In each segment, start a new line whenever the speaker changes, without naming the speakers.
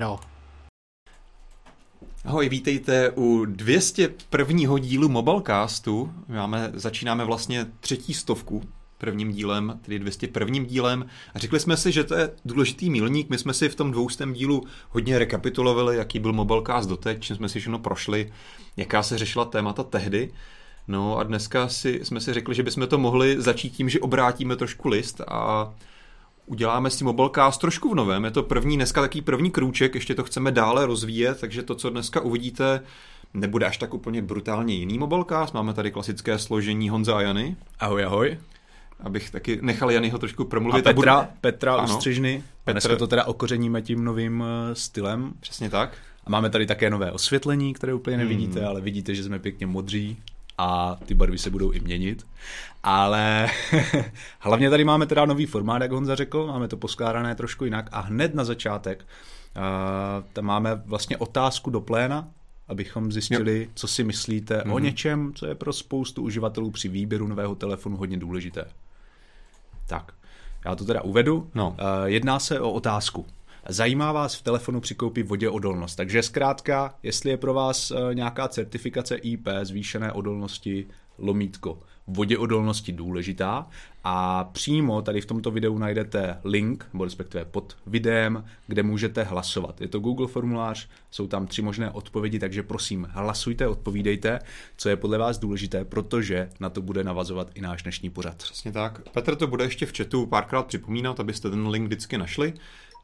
Péro.
Ahoj, vítejte u 201. dílu Mobilecastu. Máme, začínáme vlastně třetí stovku prvním dílem, tedy 201. dílem. A řekli jsme si, že to je důležitý milník. My jsme si v tom dvoustém dílu hodně rekapitulovali, jaký byl Mobilecast doteď, čím jsme si všechno prošli, jaká se řešila témata tehdy. No a dneska si, jsme si řekli, že bychom to mohli začít tím, že obrátíme trošku list a uděláme si Mobilecast trošku v novém. Je to první, dneska taký první krůček, ještě to chceme dále rozvíjet, takže to, co dneska uvidíte, nebude až tak úplně brutálně jiný Mobilecast. Máme tady klasické složení Honza a Jany.
Ahoj, ahoj.
Abych taky nechal Janyho trošku promluvit.
A Petra, a. Petra ano, Ustřižny. Petr... Dneska to teda okořeníme tím novým eh, stylem.
Přesně tak.
A máme tady také nové osvětlení, které úplně nevidíte, hmm. ale vidíte, že jsme pěkně modří a ty barvy se budou i měnit. Ale hlavně tady máme teda nový formát, jak Honza řekl, máme to poskládané trošku jinak a hned na začátek uh, tam máme vlastně otázku do pléna, abychom zjistili, jo. co si myslíte mm-hmm. o mhm. něčem, co je pro spoustu uživatelů při výběru nového telefonu hodně důležité. Tak, já to teda uvedu. No. Uh, jedná se o otázku. Zajímá vás v telefonu při koupi odolnost. Takže zkrátka, jestli je pro vás eh, nějaká certifikace IP zvýšené odolnosti lomítko voděodolnosti důležitá a přímo tady v tomto videu najdete link, nebo respektive pod videem, kde můžete hlasovat. Je to Google formulář, jsou tam tři možné odpovědi, takže prosím, hlasujte, odpovídejte, co je podle vás důležité, protože na to bude navazovat i náš dnešní pořad.
Přesně tak. Petr to bude ještě v chatu párkrát připomínat, abyste ten link vždycky našli.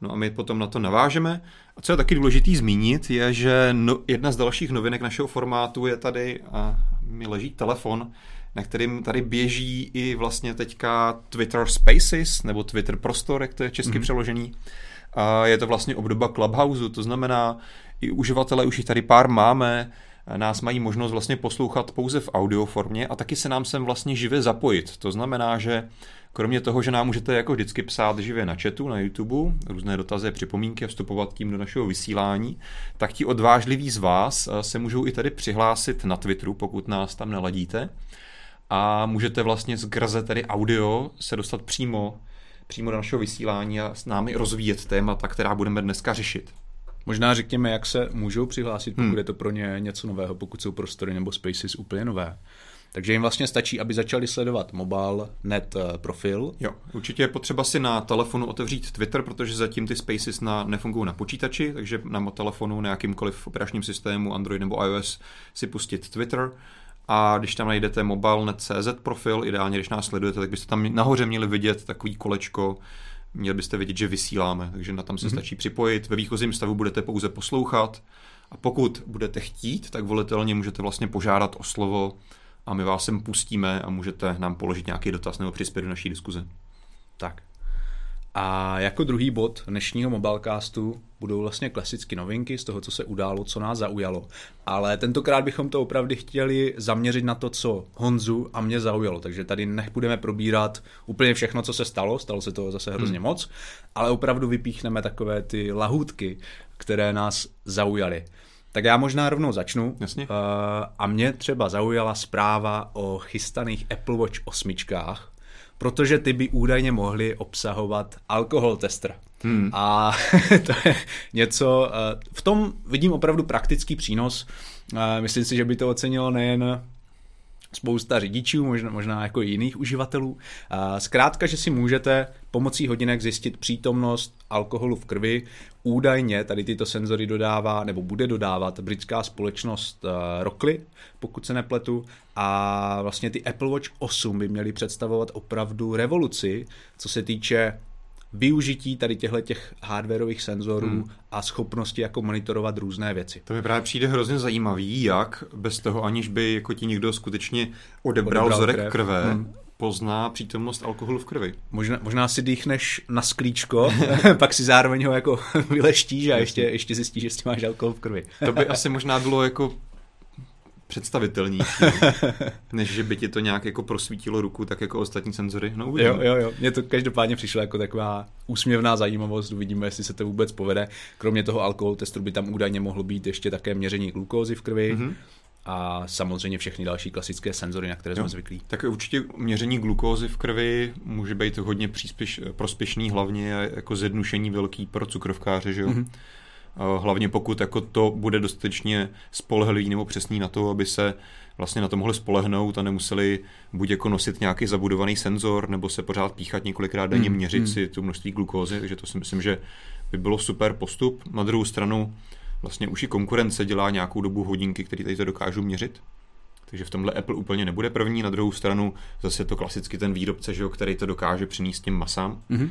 No a my potom na to navážeme. A co je taky důležitý zmínit, je, že no, jedna z dalších novinek našeho formátu je tady, a mi leží telefon, na kterým tady běží i vlastně teďka Twitter Spaces, nebo Twitter Prostor, jak to je česky mm-hmm. přeložený. A je to vlastně obdoba Clubhouse, to znamená, i uživatelé už jich tady pár máme, nás mají možnost vlastně poslouchat pouze v audio formě a taky se nám sem vlastně živě zapojit. To znamená, že kromě toho, že nám můžete jako vždycky psát živě na chatu, na YouTube, různé dotazy, připomínky a vstupovat tím do našeho vysílání, tak ti odvážliví z vás se můžou i tady přihlásit na Twitteru, pokud nás tam neladíte a můžete vlastně skrze tedy audio se dostat přímo, přímo do našeho vysílání a s námi rozvíjet témata, která budeme dneska řešit.
Možná řekněme, jak se můžou přihlásit, pokud hmm. je to pro ně něco nového, pokud jsou prostory nebo spaces úplně nové. Takže jim vlastně stačí, aby začali sledovat mobile net eh, profil.
Jo, určitě je potřeba si na telefonu otevřít Twitter, protože zatím ty spaces na, nefungují na počítači, takže na telefonu, na jakýmkoliv operačním systému, Android nebo iOS, si pustit Twitter a když tam najdete mobile.cz profil, ideálně když nás sledujete, tak byste tam nahoře měli vidět takový kolečko, měli byste vidět, že vysíláme, takže na tam se mm-hmm. stačí připojit. Ve výchozím stavu budete pouze poslouchat a pokud budete chtít, tak volitelně můžete vlastně požádat o slovo a my vás sem pustíme a můžete nám položit nějaký dotaz nebo přispět do naší diskuze.
Tak, a jako druhý bod dnešního mobilecastu budou vlastně klasicky novinky z toho, co se událo, co nás zaujalo. Ale tentokrát bychom to opravdu chtěli zaměřit na to, co Honzu a mě zaujalo. Takže tady nebudeme probírat úplně všechno, co se stalo, stalo se toho zase hrozně hmm. moc, ale opravdu vypíchneme takové ty lahůdky, které nás zaujaly. Tak já možná rovnou začnu.
Jasně. Uh,
a mě třeba zaujala zpráva o chystaných Apple Watch osmičkách, protože ty by údajně mohly obsahovat alkohol tester. Hmm. A to je něco, eh, v tom vidím opravdu praktický přínos. Eh, myslím si, že by to ocenilo nejen spousta řidičů, možná, možná jako jiných uživatelů. Zkrátka, že si můžete pomocí hodinek zjistit přítomnost alkoholu v krvi. Údajně tady tyto senzory dodává nebo bude dodávat britská společnost eh, Rockley, pokud se nepletu. A vlastně ty Apple Watch 8 by měly představovat opravdu revoluci, co se týče využití tady těchto těch hardwareových senzorů hmm. a schopnosti jako monitorovat různé věci.
To mi právě přijde hrozně zajímavý, jak bez toho, aniž by jako ti někdo skutečně odebral, odebral vzorek krev. krve, hmm pozná přítomnost alkoholu v krvi.
Možná, možná si dýchneš na sklíčko, pak si zároveň ho jako vyleštíš a ještě, ještě zjistíš, že máš alkohol v krvi.
to by asi možná bylo jako představitelnější, než že by ti to nějak jako prosvítilo ruku, tak jako ostatní senzory. No
uvidíme. Jo, jo, jo. Mně to každopádně přišlo jako taková úsměvná zajímavost, uvidíme, jestli se to vůbec povede. Kromě toho alkohol testu by tam údajně mohlo být ještě také měření glukózy v krvi. Mm-hmm a samozřejmě všechny další klasické senzory, na které jo. jsme zvyklí.
Tak určitě měření glukózy v krvi může být hodně příspěš, prospěšný, hlavně jako zjednušení velký pro cukrovkáře, že jo? Mm-hmm. hlavně pokud jako to bude dostatečně spolehlivý nebo přesný na to, aby se vlastně na to mohli spolehnout a nemuseli buď jako nosit nějaký zabudovaný senzor, nebo se pořád píchat několikrát denně, mm, měřit mm. si tu množství glukózy, takže to si myslím, že by bylo super postup. Na druhou stranu vlastně už i konkurence dělá nějakou dobu hodinky, které tady to dokážou měřit. Takže v tomhle Apple úplně nebude první, na druhou stranu zase to klasicky ten výrobce, že jo, který to dokáže přinést těm masám. Mm-hmm.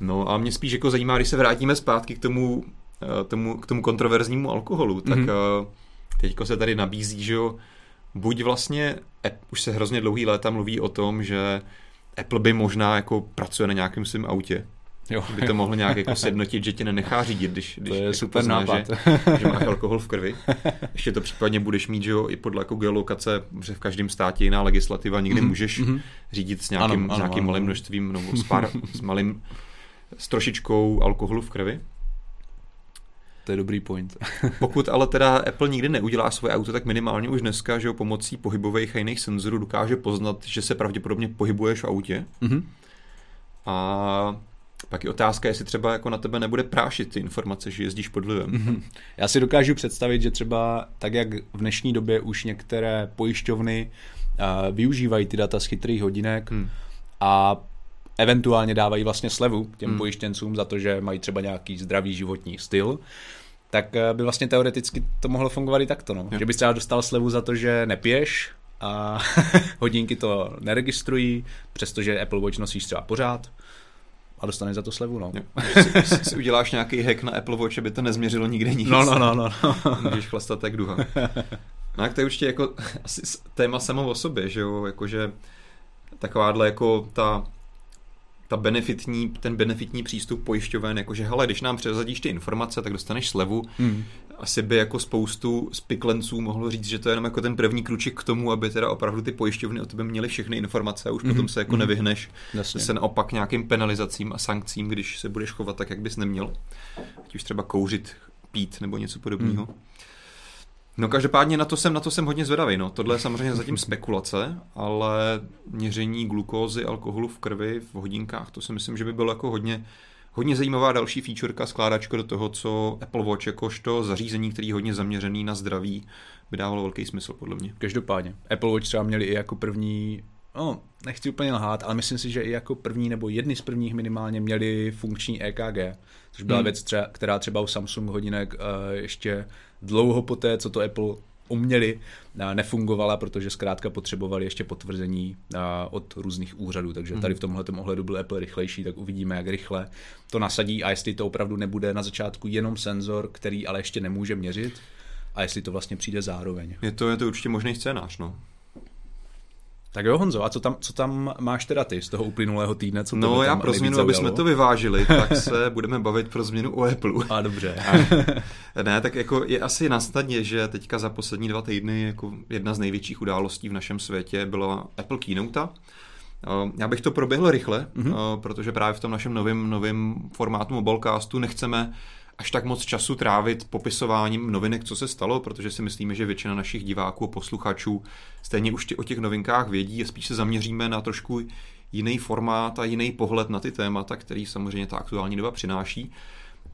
No a mě spíš jako zajímá, když se vrátíme zpátky k tomu, eh, tomu, k tomu kontroverznímu alkoholu, tak mm-hmm. teďko se tady nabízí, že jo, buď vlastně, už se hrozně dlouhý léta mluví o tom, že Apple by možná jako pracuje na nějakém svém autě, Jo, by to mohlo nějak jako sednotit, že tě nenechá řídit, když, když
to je
jako
super pozná, nápad.
Že, že máš alkohol v krvi. Ještě to případně budeš mít, že jo, i podle jako geolokace, že v každém státě jiná legislativa, někdy mm-hmm. můžeš mm-hmm. řídit s nějakým, ano, s nějakým ano, malým ano. množstvím, nebo s, pár, s malým, s trošičkou alkoholu v krvi.
To je dobrý point.
Pokud ale teda Apple nikdy neudělá svoje auto, tak minimálně už dneska, že jo, pomocí pohybových a jiných senzorů dokáže poznat, že se pravděpodobně pohybuješ v autě. Mm-hmm. A pak je otázka, jestli třeba jako na tebe nebude prášit ty informace, že jezdíš pod vlivem. Mm-hmm.
Já si dokážu představit, že třeba tak, jak v dnešní době už některé pojišťovny uh, využívají ty data z chytrých hodinek hmm. a eventuálně dávají vlastně slevu těm hmm. pojištěncům za to, že mají třeba nějaký zdravý životní styl, tak eh, by vlastně teoreticky to mohlo fungovat i takto. No. Že bys třeba dostal slevu za to, že nepiješ a hodinky to neregistrují, přestože Apple Watch nosíš třeba pořád a dostaneš za to slevu, no.
Si, si, si uděláš nějaký hack na Apple Watch, aby to nezměřilo nikde nic.
No, no, no, no.
no. Můžeš chlastat tak duha. No tak to je určitě jako asi téma samo o sobě, že jo, jakože takováhle jako ta ta benefitní, ten benefitní přístup pojišťoven, jakože hele, když nám přezadíš ty informace, tak dostaneš slevu. Hmm. Asi by jako spoustu spiklenců mohlo říct, že to je jenom jako ten první kruček k tomu, aby teda opravdu ty pojišťovny o tebe měly všechny informace a už hmm. potom se jako hmm. nevyhneš Jasně. se naopak nějakým penalizacím a sankcím, když se budeš chovat tak, jak bys neměl. Ať už třeba kouřit, pít nebo něco podobného. Hmm. No každopádně na to jsem, na to jsem hodně zvedavý. No. Tohle je samozřejmě zatím spekulace, ale měření glukózy, alkoholu v krvi v hodinkách, to si myslím, že by bylo jako hodně, hodně zajímavá další featureka, skládačka do toho, co Apple Watch jakožto zařízení, který je hodně zaměřený na zdraví, by dávalo velký smysl podle mě.
Každopádně. Apple Watch třeba měli i jako první no, nechci úplně lhát, ale myslím si, že i jako první nebo jedny z prvních minimálně měli funkční EKG, což byla hmm. věc, třeba, která třeba u Samsung hodinek uh, ještě dlouho poté, co to Apple uměli, nefungovala, protože zkrátka potřebovali ještě potvrzení od různých úřadů. Takže tady v hmm. tomhle ohledu byl Apple rychlejší, tak uvidíme, jak rychle to nasadí a jestli to opravdu nebude na začátku jenom senzor, který ale ještě nemůže měřit a jestli to vlastně přijde zároveň.
Je to, je to určitě možný scénář, no.
Tak jo, Honzo, a co tam, co tam máš teda ty z toho uplynulého týdne? Co
no, já pro změnu, aby jsme to vyvážili, tak se budeme bavit pro změnu o Apple.
A dobře.
A, ne, tak jako je asi na stadě, že teďka za poslední dva týdny jako jedna z největších událostí v našem světě byla Apple Keynote. Já bych to proběhl rychle, mm-hmm. protože právě v tom našem novém novém formátu Mobilecastu nechceme až tak moc času trávit popisováním novinek, co se stalo, protože si myslíme, že většina našich diváků a posluchačů stejně už o těch novinkách vědí a spíš se zaměříme na trošku jiný formát a jiný pohled na ty témata, který samozřejmě ta aktuální doba přináší.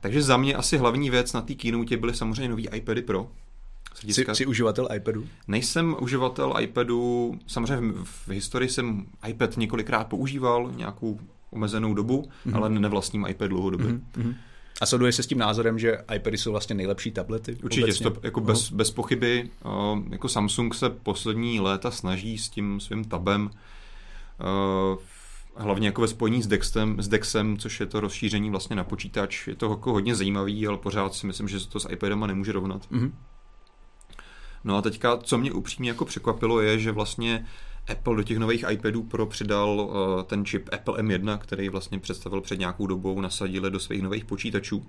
Takže za mě asi hlavní věc na té keynote byly samozřejmě nový iPady Pro.
Jsi, jsi uživatel iPadu?
Nejsem uživatel iPadu, samozřejmě v, v historii jsem iPad několikrát používal, nějakou omezenou dobu, mm-hmm. ale nevlastním iPad dlouhodobě. Mm-hmm.
A shoduje se s tím názorem, že iPady jsou vlastně nejlepší tablety?
Určitě, to, jako bez, bez pochyby. Jako Samsung se poslední léta snaží s tím svým tabem hlavně jako ve spojení s Dexem, s Dexem, což je to rozšíření vlastně na počítač. Je to jako hodně zajímavý, ale pořád si myslím, že se to s iPadem nemůže rovnat. Mm-hmm. No a teďka, co mě upřímně jako překvapilo, je, že vlastně Apple do těch nových iPadů Pro přidal uh, ten čip Apple M1, který vlastně představil před nějakou dobou, nasadili do svých nových počítačů.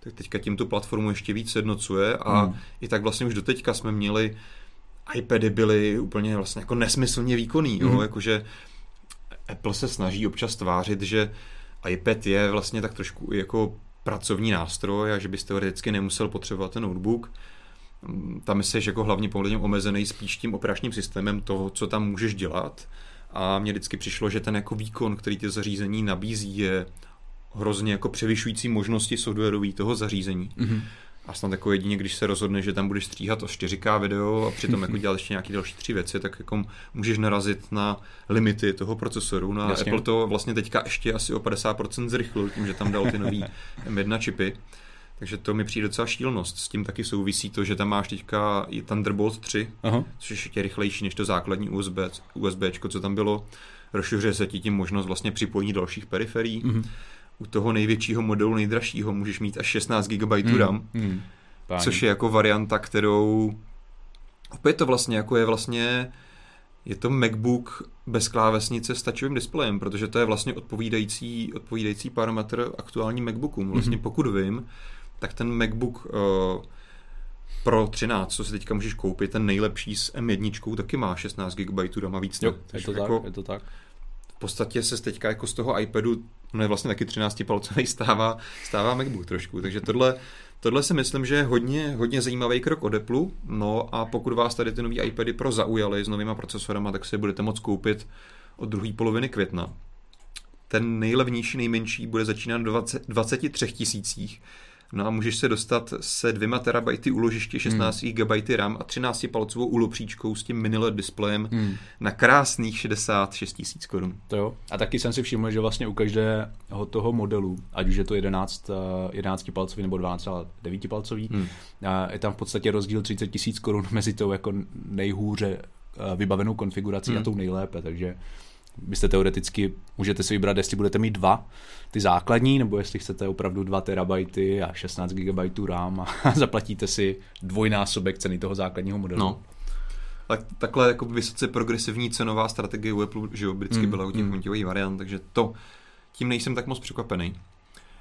Tak teďka tím tu platformu ještě víc jednocuje a hmm. i tak vlastně už doteďka jsme měli iPady byly úplně vlastně jako nesmyslně výkonný, hmm. jo? jakože Apple se snaží občas tvářit, že iPad je vlastně tak trošku jako pracovní nástroj a že byste teoreticky nemusel potřebovat ten notebook tam jsi jako hlavně poměrně omezený spíš tím operačním systémem toho, co tam můžeš dělat. A mně vždycky přišlo, že ten jako výkon, který ty zařízení nabízí, je hrozně jako převyšující možnosti softwarový toho zařízení. Mm-hmm. A snad jako jedině, když se rozhodne, že tam budeš stříhat o 4K video a přitom jako dělat ještě nějaké další tři věci, tak jako můžeš narazit na limity toho procesoru. No a Jasně. Apple to vlastně teďka ještě asi o 50% zrychlil tím, že tam dal ty nový M1 čipy. Takže to mi přijde docela šílenost. S tím taky souvisí to, že tam máš teďka i Thunderbolt 3, Aha. což je ještě rychlejší než to základní USB, USB, co tam bylo. Rozšiřuje se ti tím možnost vlastně připojení dalších periferií. Mm-hmm. U toho největšího modelu, nejdražšího, můžeš mít až 16 GB mm, RAM, mm, což je jako varianta, kterou opět to vlastně jako je vlastně je to MacBook bez klávesnice s touchovým displejem, protože to je vlastně odpovídající, odpovídající parametr aktuální MacBookům. Vlastně mm-hmm. pokud vím, tak ten MacBook uh, Pro 13, co si teďka můžeš koupit, ten nejlepší s M1, taky má 16 GB RAM a víc.
Jo, je to, jako, tak, je to tak.
V podstatě se teďka jako z toho iPadu, no je vlastně taky 13 palcový, stává, stává MacBook trošku. Takže tohle, tohle si myslím, že je hodně, hodně zajímavý krok od Apple. No a pokud vás tady ty nový iPady Pro zaujaly s novýma procesorama, tak si je budete moct koupit od druhé poloviny května. Ten nejlevnější, nejmenší bude začínat 20, 23 tisících No a můžeš se dostat se dvěma terabajty úložiště, 16 hmm. GB RAM a 13 palcovou úlopříčkou s tím mini LED displejem hmm. na krásných 66 tisíc korun.
To jo. A taky jsem si všiml, že vlastně u každého toho modelu, ať už je to 11, 11 eh, palcový nebo 12, 9 palcový, hmm. je tam v podstatě rozdíl 30 tisíc korun mezi tou jako nejhůře eh, vybavenou konfigurací hmm. a tou nejlépe, takže byste teoreticky, můžete si vybrat, jestli budete mít dva, ty základní, nebo jestli chcete opravdu 2 terabajty a 16 GB RAM a zaplatíte si dvojnásobek ceny toho základního modelu. No.
Tak, takhle jako vysoce progresivní cenová strategie u Apple, že jo, vždycky mm, byla u těch mm. variant, takže to tím nejsem tak moc překvapený.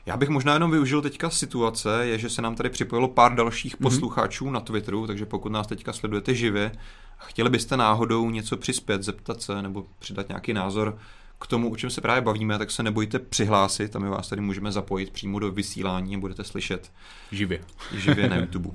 Já bych možná jenom využil teďka situace, je, že se nám tady připojilo pár dalších mm-hmm. posluchačů na Twitteru, takže pokud nás teďka sledujete živě a chtěli byste náhodou něco přispět, zeptat se nebo přidat nějaký názor k tomu, o čem se právě bavíme, tak se nebojte přihlásit a my vás tady můžeme zapojit přímo do vysílání a budete slyšet
živě,
živě na YouTube.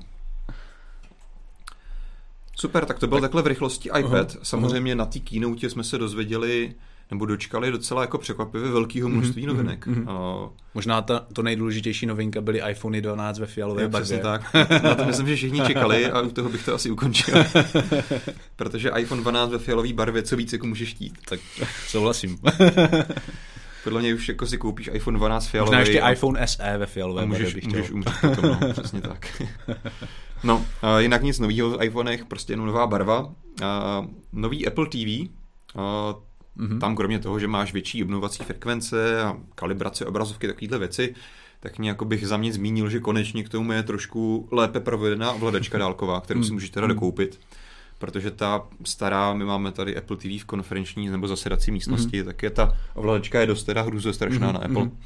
Super, tak to byl tak, takhle v rychlosti iPad. Uh-huh, Samozřejmě uh-huh. na té keynote jsme se dozvěděli nebo dočkali docela jako překvapivě velkého mhm, množství mm-hmm, novinek. Mm-hmm. Uh,
Možná ta, to nejdůležitější novinka byly iPhony 12 ve fialové barvě.
tak. Na to myslím, že všichni čekali a u toho bych to asi ukončil. Protože iPhone 12 ve fialové barvě, co víc jako můžeš chtít.
Tak souhlasím.
Podle mě už jako si koupíš iPhone 12 fialový.
Možná ještě a... iPhone SE ve fialové
můžeš,
barvě bych
můžeš umřít potom, no, přesně tak. No, uh, jinak nic nového v iPhonech, prostě jenom nová barva. Uh, nový Apple TV, uh, Mm-hmm. Tam kromě toho, že máš větší obnovací frekvence a kalibrace obrazovky, takovéhle věci, tak nějak bych za mě zmínil, že konečně k tomu je trošku lépe provedená ovladačka dálková, kterou si mhm. můžeš teda mhm. dokoupit. Protože ta stará, my máme tady Apple TV v konferenční nebo zasedací místnosti, mm-hmm. tak je ta ovladačka je dost teda hruzo strašná mm-hmm. na Apple. Mm-hmm.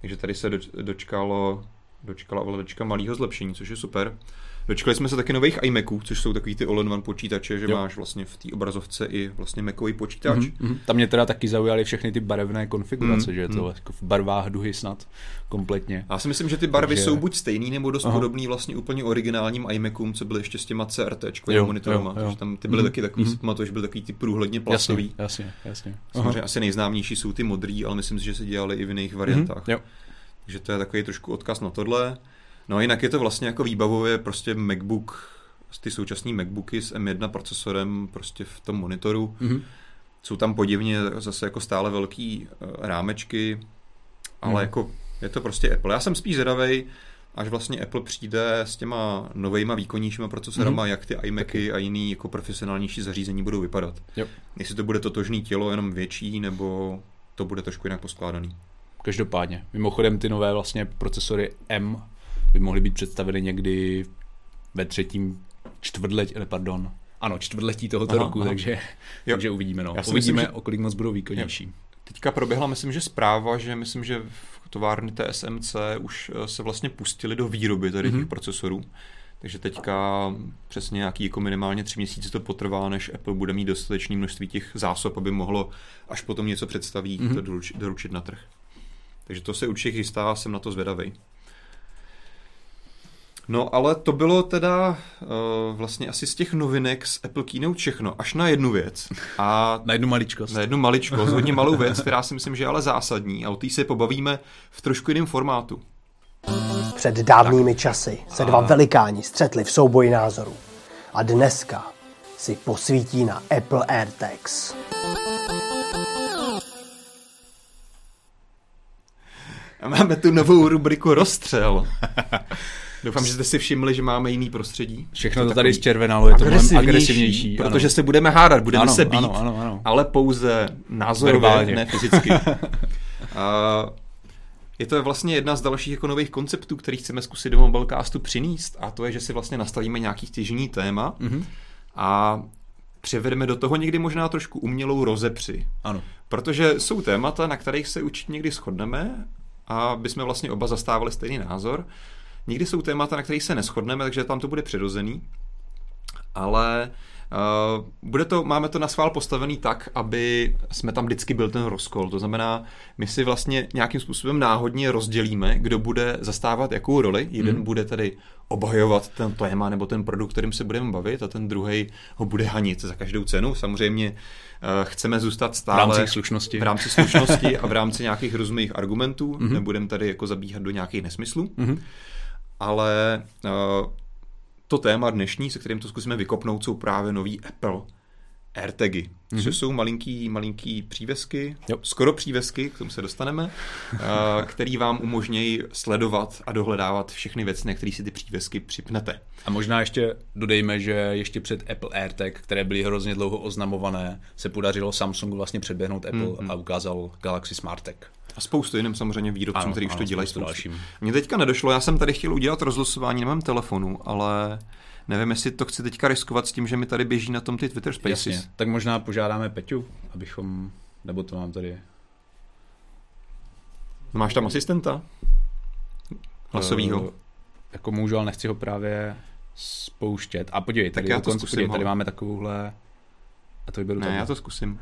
Takže tady se dočkalo, dočkala ovladačka malého zlepšení, což je super. Dočkali jsme se taky nových iMaců, což jsou takový ty all-in-one počítače, že jo. máš vlastně v té obrazovce i vlastně Macový počítač. Mm-hmm.
Tam mě teda taky zaujaly všechny ty barevné konfigurace, mm-hmm. že je to jako v barvách duhy snad kompletně.
Já si myslím, že ty barvy Takže... jsou buď stejný, nebo dost Aha. podobný vlastně úplně originálním iMacům, co byly ještě s těma CRT monitorama. Jo, jo. tam ty byly mm-hmm. taky takový, mm-hmm. že byly takový ty průhledně plastový.
Jasně, jasně, jasně.
Samozřejmě asi nejznámější jsou ty modrý, ale myslím si, že se dělali i v jiných variantách. Mm-hmm. Jo. Takže to je takový trošku odkaz na tohle. No jinak je to vlastně jako výbavově prostě MacBook, ty současné MacBooky s M1 procesorem prostě v tom monitoru. Mm-hmm. Jsou tam podivně zase jako stále velký uh, rámečky, ale mm. jako je to prostě Apple. Já jsem spíš zvědavej, až vlastně Apple přijde s těma novejma výkonnějšíma procesorama, mm-hmm. jak ty iMacy a jiný jako profesionálnější zařízení budou vypadat. Jo. Jestli to bude totožný tělo, jenom větší, nebo to bude trošku jinak poskládaný.
Každopádně. Mimochodem ty nové vlastně procesory M by mohly být představeny někdy ve třetím čtvrtletí, pardon, ano, čtvrtletí tohoto aha, roku, aha. Takže, takže uvidíme. No. uvidíme, myslím, o kolik moc budou výkonnější. Jo.
Teďka proběhla, myslím, že zpráva, že myslím, že v továrny TSMC už eh, se vlastně pustili do výroby tady mm-hmm. těch procesorů. Takže teďka přesně nějaký jako minimálně tři měsíce to potrvá, než Apple bude mít dostatečné množství těch zásob, aby mohlo až potom něco představí, mm-hmm. to doručit, doručit na trh. Takže to se určitě chystá, jsem na to zvědavý. No ale to bylo teda uh, vlastně asi z těch novinek z Apple Keynote všechno, až na jednu věc. A
na jednu maličkost.
Na jednu maličkost, hodně malou věc, která si myslím, že je ale zásadní a o té se pobavíme v trošku jiném formátu.
Před dávnými časy se dva velikáni střetli v souboji názorů. A dneska si posvítí na Apple AirTags.
A máme tu novou rubriku Rozstřel. Doufám, že jste si všimli, že máme jiný prostředí.
Všechno to, to tady zčervenalo, je to agresivnější, agresivnější.
Protože ano. se budeme hádat, budeme ano, se být, ano, ano, ano. ale pouze názorově, ne fyzicky. a je to vlastně jedna z dalších jako nových konceptů, který chceme zkusit do Mobilecastu přinést a to je, že si vlastně nastavíme nějaký stěžení téma mm-hmm. a převedeme do toho někdy možná trošku umělou rozepři.
Ano.
Protože jsou témata, na kterých se určitě někdy shodneme a bychom vlastně oba zastávali stejný názor. Někdy jsou témata, na kterých se neschodneme, takže tam to bude přirozený. Ale Uh, bude to, máme to na schvál postavený tak, aby jsme tam vždycky byl ten rozkol. To znamená, my si vlastně nějakým způsobem náhodně rozdělíme, kdo bude zastávat jakou roli. Jeden mm. bude tedy obhajovat ten téma nebo ten produkt, kterým se budeme bavit, a ten druhý ho bude hanit za každou cenu. Samozřejmě uh, chceme zůstat stále
v rámci slušnosti,
v rámci slušnosti a v rámci nějakých rozumných argumentů. Mm-hmm. Nebudeme tady jako zabíhat do nějakých nesmyslů. Mm-hmm. Ale uh, to téma dnešní, se kterým to zkusíme vykopnout, jsou právě nový Apple AirTagy, mm-hmm. což jsou malinký, malinký přívesky, jo. skoro přívesky, k tomu se dostaneme, který vám umožňují sledovat a dohledávat všechny věci, na které si ty přívesky připnete.
A možná ještě dodejme, že ještě před Apple AirTag, které byly hrozně dlouho oznamované, se podařilo Samsungu vlastně předběhnout Apple mm-hmm. a ukázal Galaxy Smart Tag.
A spoustu jiným samozřejmě výrobcům, kteří už to dělají spoustu. dalším. Mně teďka nedošlo, já jsem tady chtěl udělat rozlosování na mém telefonu, ale nevím, jestli to chci teďka riskovat s tím, že mi tady běží na tom ty Twitter Spaces. Jasně.
Tak možná požádáme Peťu, abychom, nebo to mám tady.
Máš tam asistenta? Hlasovýho? Uh,
jako můžu, ale nechci ho právě spouštět. A podívej, tady, tak já to konc, zkusím, podívej, tady máme takovouhle... A to vyberu
Ne, tady. já to zkusím.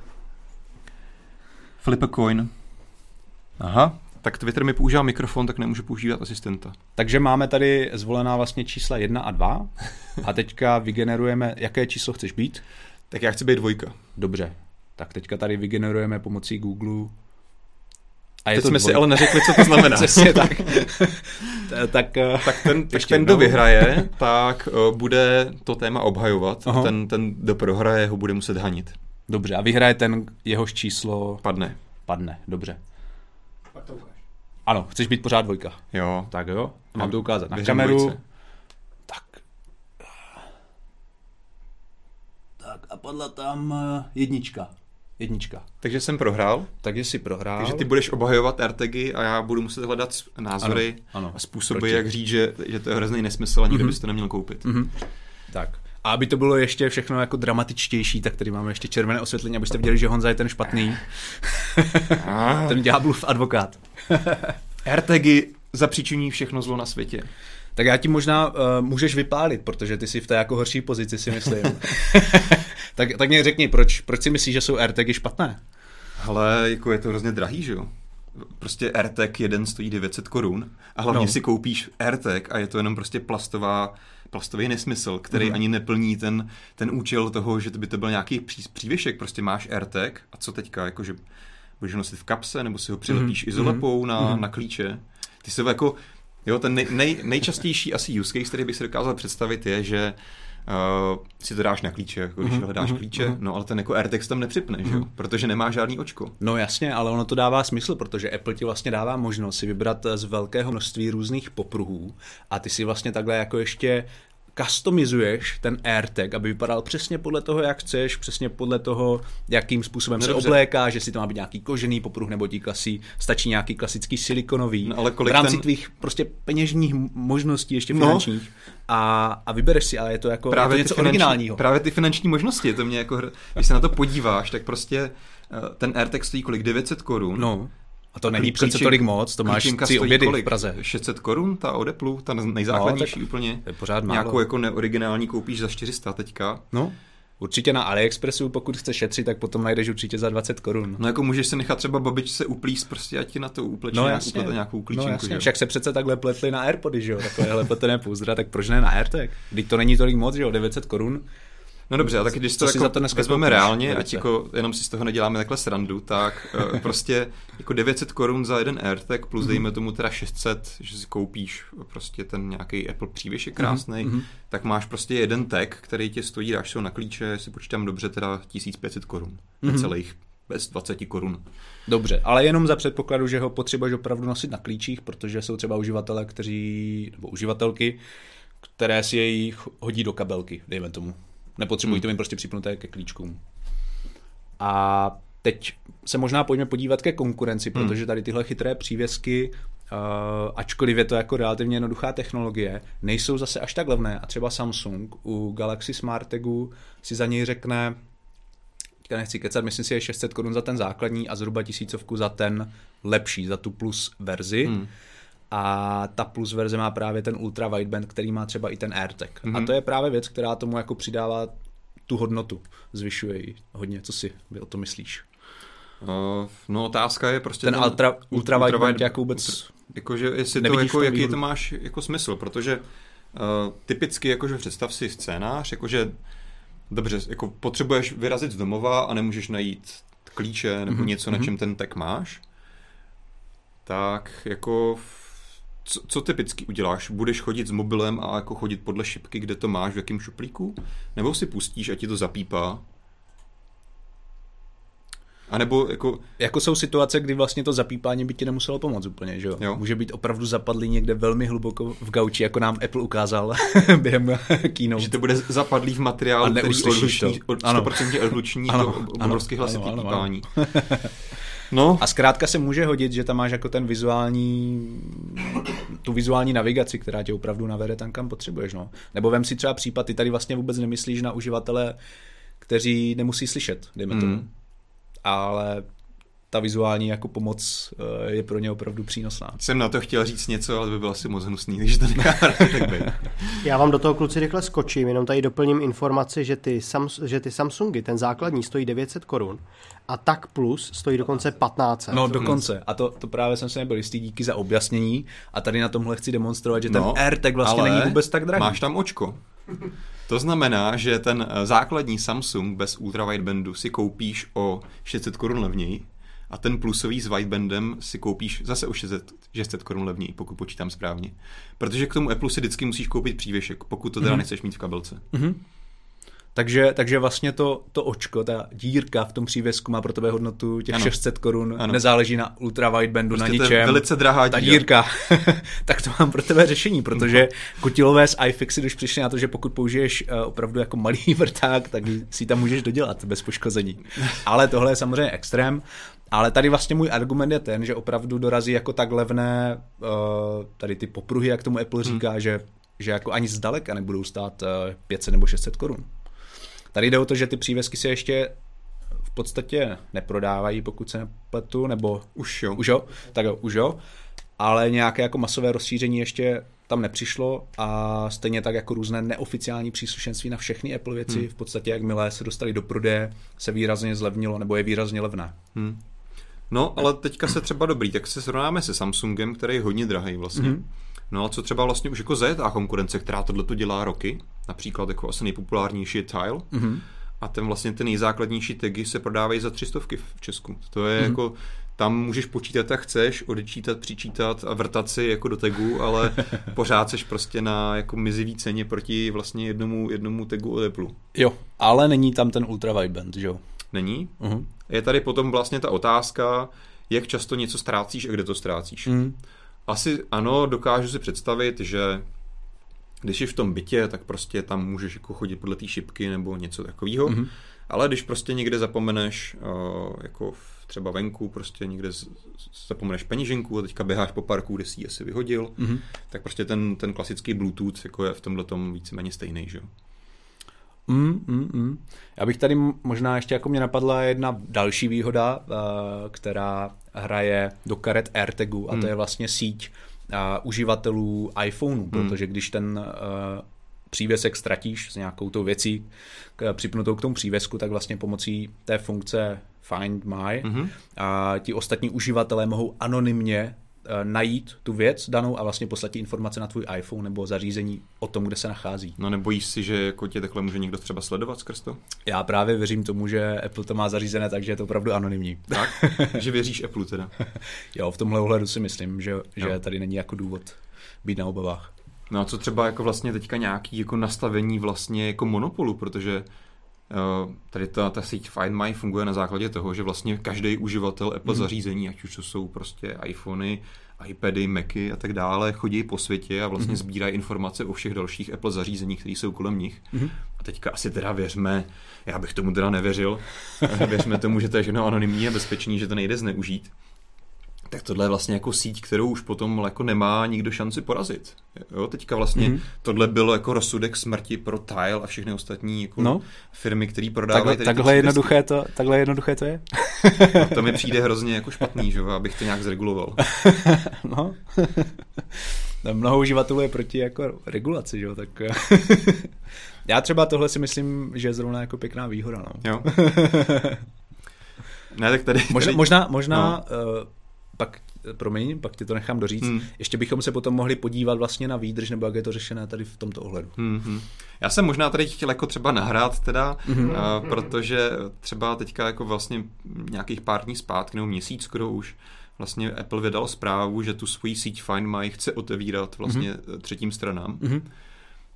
Flip a coin. Aha, tak Twitter mi používá mikrofon, tak nemůžu používat asistenta.
Takže máme tady zvolená vlastně čísla 1 a 2 a teďka vygenerujeme, jaké číslo chceš být?
Tak já chci být dvojka.
Dobře, tak teďka tady vygenerujeme pomocí Google
a je Teď to jsme dvoj... si ale neřekli, co to znamená.
Přesně tak. tak,
eh, tak ten, tak ten kdo vyhraje, tak uh, bude to téma obhajovat Aha. a ten, ten, kdo prohraje, ho bude muset hanit.
Dobře, a vyhraje ten, jehož číslo...
Padne.
Padne, dobře. Pak to ukáž. Ano, chceš být pořád dvojka.
Jo.
Tak jo, mám to ukázat na kameru. Dvojce. Tak. Tak a padla tam eh, jednička. Jednička.
Takže jsem prohrál.
Takže jsi prohrál.
Takže ty budeš obhajovat RTG a já budu muset hledat názory ano, ano. a způsoby, Proti. jak říct, že, že to je hrozný nesmysl a nikdo mm-hmm. byste neměl koupit. Mm-hmm.
Tak. A aby to bylo ještě všechno jako dramatičtější, tak tady máme ještě červené osvětlení, abyste viděli, že Honza je ten špatný. ten ďáblův advokát.
AirTagy zapříčiní všechno zlo na světě.
Tak já ti možná uh, můžeš vypálit, protože ty jsi v té jako horší pozici, si myslím. tak, tak mě řekni, proč, proč si myslíš, že jsou AirTagy špatné?
Ale jako je to hrozně drahý, že jo? Prostě AirTag jeden stojí 900 korun a hlavně no. si koupíš AirTag a je to jenom prostě plastová plastový nesmysl, který mm. ani neplní ten, ten účel toho, že by to byl nějaký pří, přívěšek. Prostě máš AirTag a co teďka, jakože budeš nosit v kapse, nebo si ho přilepíš mm. izolepou mm. na, mm. na klíče. Ty se jako, jo, ten nej, nej, nejčastější asi use case, který bych si dokázal představit, je, že uh, si to dáš na klíče, jako když mm-hmm. hledáš mhm, klíče, mm-hmm. no ale ten jako AirTag tam nepřipne, mm-hmm. že jo? Mhm. protože nemá žádný očko.
No jasně, ale ono to dává smysl, protože Apple ti vlastně dává možnost si vybrat z velkého množství různých popruhů a ty si vlastně takhle jako ještě customizuješ ten AirTag, aby vypadal přesně podle toho, jak chceš, přesně podle toho, jakým způsobem no, se dobře. obléká, že si to má být nějaký kožený popruh nebo tí klasí, stačí nějaký klasický silikonový. No, ale kolik v rámci ten... tvých prostě peněžních možností, ještě no. finančních. No. A, a vybereš si, ale je to jako právě je to něco
finanční,
originálního.
Právě ty finanční možnosti, to mě jako, když se na to podíváš, tak prostě eh, ten AirTag stojí kolik? 900 korun.
No. A to není přece tolik moc, to máš tři obědy kolik? v Praze.
600 korun ta od ta nejzákladnější no, úplně.
Je pořád málo.
Nějakou jako neoriginální koupíš za 400 teďka.
No. Určitě na AliExpressu, pokud chceš šetřit, tak potom najdeš určitě za 20 korun.
No jako můžeš se nechat třeba babičce uplíst prostě, ať ti na to upleče
No jasně.
uplete nějakou klíčinku.
No jasně,
že
však se přece takhle pletli na Airpody, že jo, takovéhle pletené pouzdra, tak proč ne na AirTag? Teď to není tolik moc, že jo, 900 korun.
No dobře, a taky když to
Co si
jako
za to
vezmeme reálně, ať jako jenom si z toho neděláme takhle srandu, tak eh, prostě jako 900 korun za jeden AirTag
Mhm.
plus dejme tomu teda 600, že si koupíš prostě ten nějaký Apple přívěšek krásný,
mhm.
tak máš prostě jeden tag, který tě stojí, dáš se ho na klíče, si počítám dobře, teda 1500 korun.
Mhm.
Necelých, bez 20 korun.
Dobře, ale jenom za předpokladu, že ho potřebuješ opravdu nosit na klíčích, protože jsou třeba uživatelé, kteří, nebo uživatelky, které si jej hodí do kabelky, dejme tomu. Nepotřebují to mít prostě připnuté ke klíčkům. A teď se možná pojďme podívat ke konkurenci, protože tady tyhle chytré přívěsky, uh, ačkoliv je to jako relativně jednoduchá technologie, nejsou zase až tak levné. A třeba Samsung u Galaxy Smart Tagu si za něj řekne, teďka nechci kecat, myslím si je 600 korun za ten základní a zhruba tisícovku za ten lepší, za tu plus verzi. Hmm. A ta plus verze má právě ten ultra wideband, který má třeba i ten AirTag. Hmm. A to je právě věc, která tomu jako přidává tu hodnotu, zvyšuje ji hodně. Co si vy o to myslíš?
Uh, no otázka je prostě
Ten ultra- ultra wideband jako vůbec
Jakože jestli to jako, jaký
výhodu.
to máš jako smysl, protože uh, typicky jakože představ si scénář, jakože dobře, jako potřebuješ vyrazit z domova a nemůžeš najít klíče nebo mm-hmm. něco, na čem ten tag máš, tak jako co, co typicky uděláš? Budeš chodit s mobilem a jako chodit podle šipky, kde to máš, v jakém šuplíku? Nebo si pustíš a ti to zapípá? A nebo jako
Jako jsou situace, kdy vlastně to zapípání by ti nemuselo pomoct úplně, že jo?
Jo.
Může být opravdu zapadlý někde velmi hluboko v gauči, jako nám Apple ukázal během keynote.
že to bude zapadlý v materiálu,
A
který odluční,
to. Ano.
100% odluční
Ano,
to ob-
ano,
obrovský hlasitý
ano, ano, ano.
pípání. No,
A zkrátka se může hodit, že tam máš jako ten vizuální, tu vizuální navigaci, která tě opravdu navede tam, kam potřebuješ. No. Nebo vem si třeba případ, ty tady vlastně vůbec nemyslíš na uživatele, kteří nemusí slyšet, dejme tomu. Ale ta vizuální jako pomoc eh, je pro ně opravdu přínosná.
jsem na to chtěl říct něco, ale by byl asi moc hnusný, takže to nechá tak být.
Já vám do toho kluci rychle skočím, jenom tady doplním informaci, že ty, Sams- že ty Samsungy, ten základní stojí 900 korun a tak plus stojí dokonce 1500.
No dokonce. A to, to právě jsem se nebyl jistý, díky za objasnění. A tady na tomhle chci demonstrovat, že ten
No,
AirTag vlastně
ale
není vůbec tak drahý.
Máš tam očko. To znamená, že ten eh, základní Samsung bez ultra widebandu si koupíš o 600 korun levněji a ten plusový s widebandem si koupíš zase o 600, 600 korun levněji, pokud počítám správně. Protože k tomu Apple si vždycky musíš koupit přívěšek, pokud to teda
Mhm.
nechceš mít v kabelce.
Takže, takže vlastně to, to očko, ta dírka v tom přívěsku má pro tebe hodnotu těch
Ano.
ano. 600 korun,
Ano.
nezáleží na ultra widebandu,
Prostě
na
to je
ničem.
velice drahá
ta
díra.
dírka. tak to mám pro tebe řešení, protože kutilové z iFixy už přišli na to, že pokud použiješ eh, opravdu jako malý vrták, tak si tam můžeš dodělat bez poškození. Ale tohle je samozřejmě extrém. Ale tady vlastně můj argument je ten, že opravdu dorazí jako tak levné eh, tady ty popruhy, jak tomu Apple říká, hmm. že, že jako ani zdaleka nebudou stát eh, 500 nebo 600 korun. Tady jde o to, že ty přívěsky se ještě v podstatě neprodávají, pokud se nepletu, nebo
Už jo.
už jo, tak jo, už jo, ale nějaké jako masové rozšíření ještě tam nepřišlo a stejně tak jako různé neoficiální příslušenství na všechny Apple věci, hmm. v podstatě jakmile se dostali do prodeje, se výrazně zlevnilo, nebo je výrazně levné.
Hmm. No, ale teďka se třeba dobrý, tak se srovnáme se Samsungem, který je hodně drahý vlastně. Mm-hmm. No a co třeba vlastně už jako zajetá konkurence, která tohle to dělá roky, například jako asi nejpopulárnější je Tile,
Mhm.
mm-hmm. a ten vlastně ty nejzákladnější tagy se prodávají za tři stovky v Česku. To je mm-hmm. jako, tam můžeš počítat, jak chceš, odečítat, přičítat a vrtat si jako do tagu, ale pořád seš prostě na jako mizivý ceně proti vlastně jednomu, jednomu tagu od Apple.
Jo, ale není tam ten ultra wideband, že jo?
Není?
Uh-huh.
Je tady potom vlastně ta otázka, jak často něco ztrácíš a kde to ztrácíš.
Mm.
Asi ano, dokážu si představit, že když jsi v tom bytě, tak prostě tam můžeš jako chodit podle té šipky nebo něco takového.
Mhm.
Mm-hmm. Ale když prostě někde zapomeneš, uh, jako třeba venku, prostě někde zapomeneš peněženku a teďka běháš po parku, kde si ji asi vyhodil,
Mhm.
mm-hmm. tak prostě ten, ten klasický Bluetooth jako je v tomhle tom víceméně stejný, že jo?
Mm, mm, mm. Já bych tady možná ještě jako mě napadla jedna další výhoda, uh, která hraje do karet AirTagu a to je vlastně síť uživatelů iPhoneu, protože když ten přívěsek ztratíš s nějakou tou věcí k, připnutou k tomu přívěsku, tak vlastně pomocí té funkce Find My mm-hmm. a ti ostatní uživatelé mohou anonymně najít tu věc danou a vlastně poslat ti informace na tvůj iPhone nebo zařízení o tom, kde se nachází.
No nebojíš si, že jako tě takhle může někdo třeba sledovat skrz to?
Já právě věřím tomu, že Apple to má zařízené, takže je to opravdu anonymní.
Tak? že věříš Apple teda?
jo, v tomhle ohledu si myslím, že, že tady není jako důvod být na obavách.
No a co třeba jako vlastně teďka nějaký jako nastavení vlastně jako monopolu, protože tady ta, ta síť Find My funguje na základě toho, že vlastně každý uživatel Apple mm. zařízení, ať už to jsou prostě iPhony, iPady, Macy a tak dále, chodí po světě a vlastně mm. sbírají informace o všech dalších Apple zařízeních, které jsou kolem nich. Mm. A teďka asi teda věřme, já bych tomu teda nevěřil, věřme tomu, že to je všechno anonymní a bezpečný, že to nejde zneužít tak tohle je vlastně jako síť, kterou už potom jako nemá nikdo šanci porazit. Jo, teďka vlastně mm-hmm. tohle bylo jako rozsudek smrti pro Tile a všechny ostatní jako no. firmy, které prodávají
takhle, takhle jednoduché to, takhle jednoduché to je.
no, to mi přijde hrozně jako špatný, že abych to nějak zreguloval.
no. no. Mnoho uživatelů je proti jako regulaci, že jo, tak já třeba tohle si myslím, že je zrovna jako pěkná výhoda, no.
Jo. ne, tak tady,
možná, tady... možná, možná no. uh, pak, promiň, pak ti to nechám doříct, hmm. ještě bychom se potom mohli podívat vlastně na výdrž, nebo jak je to řešené tady v tomto ohledu.
Hmm. Já jsem možná tady chtěl jako třeba nahrát teda, hmm. uh, protože třeba teďka jako vlastně nějakých pár dní zpátky, nebo měsíc skoro už, vlastně Apple vydal zprávu, že tu svoji síť Find My chce otevírat vlastně hmm. třetím stranám. Hmm.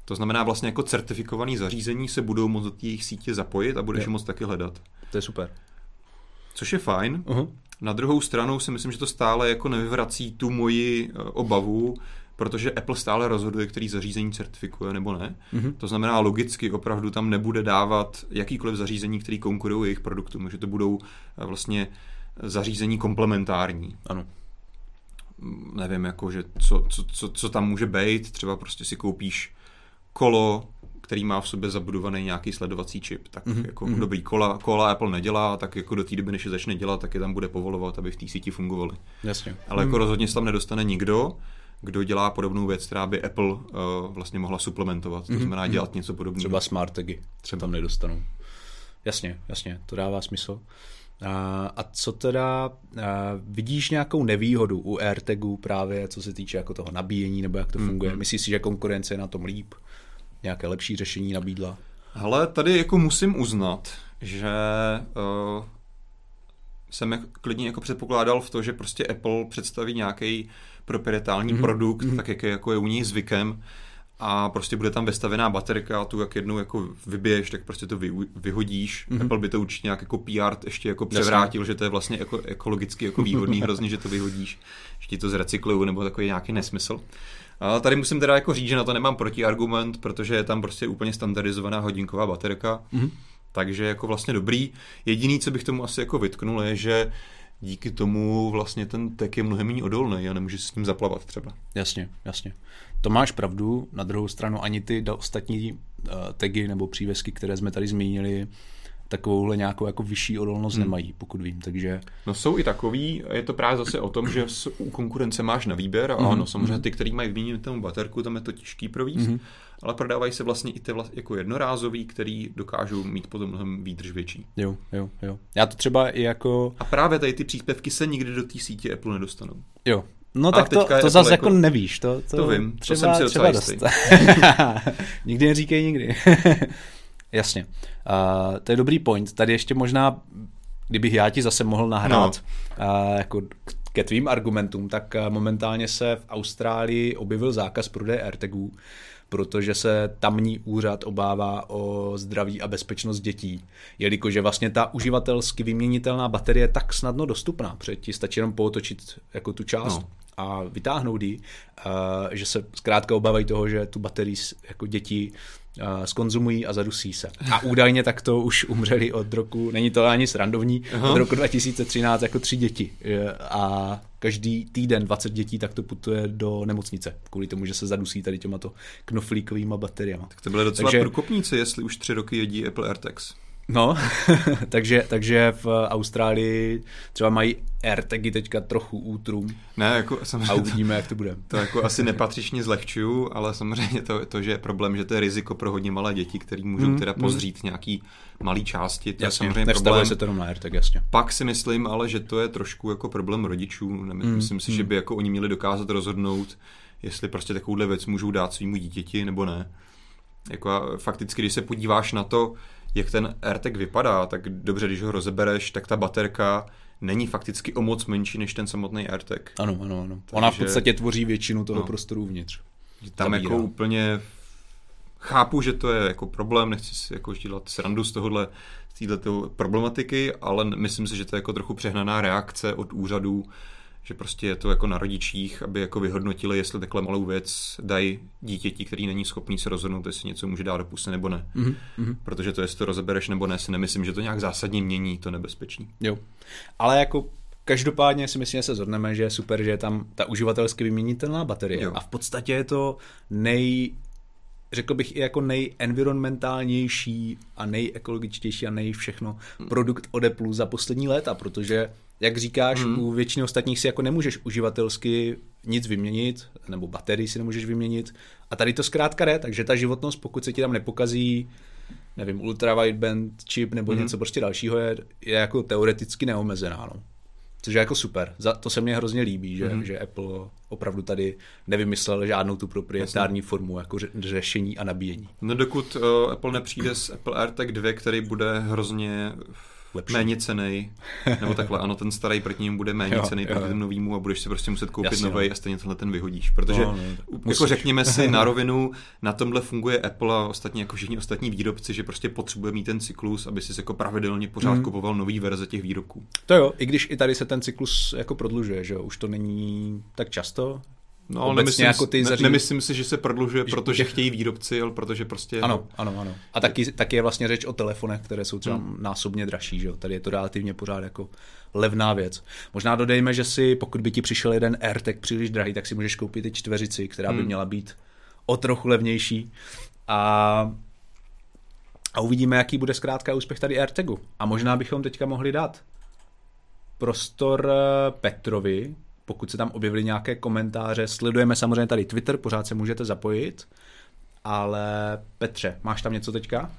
To znamená vlastně jako certifikovaný zařízení se budou moct do jejich sítě zapojit a budeš je moct taky hledat.
To je super.
Což je fajn. Uh-huh. Na druhou stranu si myslím, že to stále jako nevyvrací tu moji eh, obavu, protože Apple stále rozhoduje, který zařízení certifikuje nebo ne. Mm-hmm. To znamená, logicky opravdu tam nebude dávat jakýkoliv zařízení, který konkurují jejich produktům, že to budou eh, vlastně zařízení komplementární.
Ano.
Nevím, jako, že co, co, co, co tam může být, třeba prostě si koupíš kolo, který má v sobě zabudovaný nějaký sledovací čip. Tak mm-hmm. jako mm-hmm. dobrý kola, kola Apple nedělá, tak jako do té doby, než je začne dělat, tak je tam bude povolovat, aby v té síti fungovaly.
Jasně.
Ale jako mm. rozhodně se tam nedostane nikdo, kdo dělá podobnou věc, která by Apple uh, vlastně mohla suplementovat. To mhm, znamená mm-hmm. dělat něco podobného.
Třeba smart tagy třeba tam nedostanou. Jasně, jasně, to dává smysl. A, a co teda, a, vidíš nějakou nevýhodu u AirTagů právě, co se týče jako toho nabíjení, nebo jak to funguje? Mm-hmm. Myslíš si, že konkurence je na tom líp? Nějaké lepší řešení nabídla?
Ale tady jako musím uznat, že uh, jsem klidně jako předpokládal v to, že prostě Apple představí nějaký proprietální mm-hmm. produkt, mm-hmm. tak jak je, jako je u ní zvykem, a prostě bude tam vestavená baterka a tu jak jednou jako vybiješ, tak prostě to vy, vyhodíš. Mm-hmm. Apple by to určitě nějak jako PR ještě jako převrátil, Jasně. že to je vlastně jako ekologicky jako výhodný hrozně, že to vyhodíš, že ti to zrecyklují nebo takový nějaký nesmysl. A tady musím teda jako říct, že na to nemám protiargument, protože je tam prostě úplně standardizovaná hodinková baterka, mm-hmm. takže jako vlastně dobrý. Jediný, co bych tomu asi jako vytknul, je, že díky tomu vlastně ten tek je mnohem méně odolný a nemůže s ním zaplavat třeba.
Jasně, jasně. To máš pravdu, na druhou stranu ani ty ostatní uh, tagy nebo přívěsky, které jsme tady zmínili, takovouhle nějakou jako vyšší odolnost hmm. nemají, pokud vím, takže...
No jsou i takový, je to právě zase o tom, že u konkurence máš na výběr a hmm. ano, samozřejmě hmm. ty, který mají vyměnitelnou baterku, tam je to těžký províst, hmm. ale prodávají se vlastně i ty vlast, jako jednorázový, který dokážou mít potom mnohem výdrž větší.
Jo, jo, jo. Já to třeba i jako...
A právě tady ty příspěvky se nikdy do té sítě Apple nedostanou.
Jo, No tak to, to zase jako, jako nevíš. To,
to, to vím,
třeba,
to jsem si
třeba dost. nikdy neříkej nikdy. Jasně. Uh, to je dobrý point. Tady ještě možná, kdybych já ti zase mohl nahrát no. uh, jako ke tvým argumentům, tak momentálně se v Austrálii objevil zákaz prodeje AirTagů, protože se tamní úřad obává o zdraví a bezpečnost dětí, jelikož je vlastně ta uživatelsky vyměnitelná baterie je tak snadno dostupná, protože ti stačí jenom pootočit jako tu část no. a vytáhnout ji, že se zkrátka obávají toho, že tu baterii jako děti skonzumují a zadusí se. A údajně takto už umřeli od roku, není to ani srandovní, Aha. od roku 2013 jako tři děti. A každý týden 20 dětí takto putuje do nemocnice, kvůli tomu, že se zadusí tady těmato knoflíkovými bateriemi.
Tak to byly docela Takže... průkopníci, jestli už tři roky jedí Apple AirTags.
No, takže, takže v Austrálii třeba mají AirTagy teďka trochu útrum.
Ne, jako samozřejmě.
A uvidíme, jak to bude.
To jako asi nepatřičně zlehčuju, ale samozřejmě to, to, že je problém, že to je riziko pro hodně malé děti, který můžou hmm, teda pozřít hmm. nějaký malý části. To
jasně,
je samozřejmě
problém. se to jenom na AirTag, jasně.
Pak si myslím ale, že to je trošku jako problém rodičů. Myslím hmm, si, hmm. že by jako oni měli dokázat rozhodnout, jestli prostě takovouhle věc můžou dát svýmu dítěti nebo ne. Jako fakticky, když se podíváš na to, jak ten AirTag vypadá, tak dobře, když ho rozebereš, tak ta baterka není fakticky o moc menší než ten samotný AirTag.
Ano, ano, ano. Takže, Ona v podstatě tvoří většinu toho no, prostoru uvnitř.
Tam Zabírá. jako úplně chápu, že to je jako problém, nechci si jako dělat srandu z tohohle, z této problematiky, ale myslím si, že to je jako trochu přehnaná reakce od úřadů, že prostě je to jako na rodičích, aby jako vyhodnotili, jestli takhle malou věc dají dítěti, který není schopný se rozhodnout, jestli něco může dát do pusy nebo ne. Mm-hmm. Protože to, jestli to rozebereš nebo ne, si nemyslím, že to nějak zásadně mění to nebezpečí.
Jo. Ale jako Každopádně si myslím, že se zhodneme, že je super, že je tam ta uživatelsky vyměnitelná baterie. Jo. A v podstatě je to nej, řekl bych i jako nejenvironmentálnější a nejekologičtější a nej všechno produkt od Apple za poslední léta, protože jak říkáš, hmm. u většiny ostatních si jako nemůžeš uživatelsky nic vyměnit, nebo baterii si nemůžeš vyměnit. A tady to zkrátka jde, takže ta životnost, pokud se ti tam nepokazí, nevím, ultra wideband chip nebo hmm. něco prostě dalšího, je, je jako teoreticky neomezená. No. Což je jako super. Za, to se mně hrozně líbí, že, mm-hmm. že Apple opravdu tady nevymyslel žádnou tu proprietární Jasně. formu jako ře, řešení a nabíjení.
No dokud uh, Apple nepřijde s Apple AirTag 2, který bude hrozně lepší. méně cený, nebo takhle, ano, ten starý proti němu bude méně cený proti tomu novýmu a budeš si prostě muset koupit nový no. a stejně tenhle ten vyhodíš, protože no, no, jako řekněme si na rovinu, na tomhle funguje Apple a ostatní jako všichni ostatní výrobci, že prostě potřebuje mít ten cyklus, aby si jako pravidelně pořád mm. kupoval nový verze těch výrobků.
To jo, i když i tady se ten cyklus jako prodlužuje, že jo, už to není tak často,
No, ale nemyslím, jako ty zaří... nemyslím si, že se prodlužuje, protože chtějí výrobci, ale protože prostě...
Ano, ano, ano. A taky, taky je vlastně řeč o telefonech, které jsou třeba hmm. násobně dražší, že jo? Tady je to relativně pořád jako levná věc. Možná dodejme, že si, pokud by ti přišel jeden AirTag příliš drahý, tak si můžeš koupit i čtveřici, která by hmm. měla být o trochu levnější. A a uvidíme, jaký bude zkrátka úspěch tady AirTagu. A možná bychom teďka mohli dát prostor eh, Petrovi, pokud se tam objevily nějaké komentáře. Sledujeme samozřejmě tady Twitter, pořád se můžete zapojit. Ale Petře, máš tam něco teďka?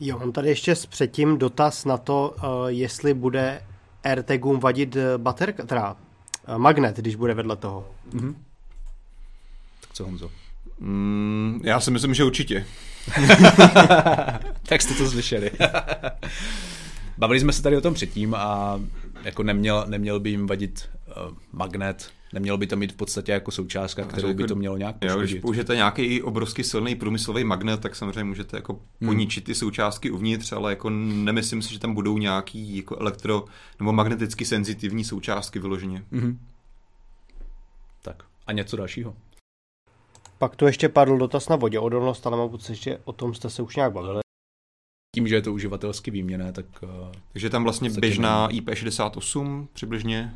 Jo, mám tady ještě předtím dotaz na to, uh, jestli bude AirTagům vadit eh, baterka, teda uh, magnet, když bude vedle toho. Mm-hmm.
Tak co Honzo?
Mm, já si myslím, že určitě.
tak jste to slyšeli. Bavili jsme se tady o tom předtím a jako neměl, neměl by jim vadit uh, magnet, nemělo by to mít v podstatě jako součástka, kterou jako, by to mělo nějak poškodit. Jo,
když použijete nějaký obrovský silný průmyslový magnet, tak samozřejmě můžete jako hmm. poničit ty součástky uvnitř, ale jako nemyslím si, že tam budou nějaký jako elektro nebo magneticky senzitivní součástky vyloženě. Hmm.
Tak a něco dalšího.
Pak tu ještě padl dotaz na voděodolnost, ale mám pocit, že o tom jste se už nějak bavili
tím, že je to uživatelsky výměné, tak...
Eh, Takže tam vlastně běžná ne... IP68 přibližně,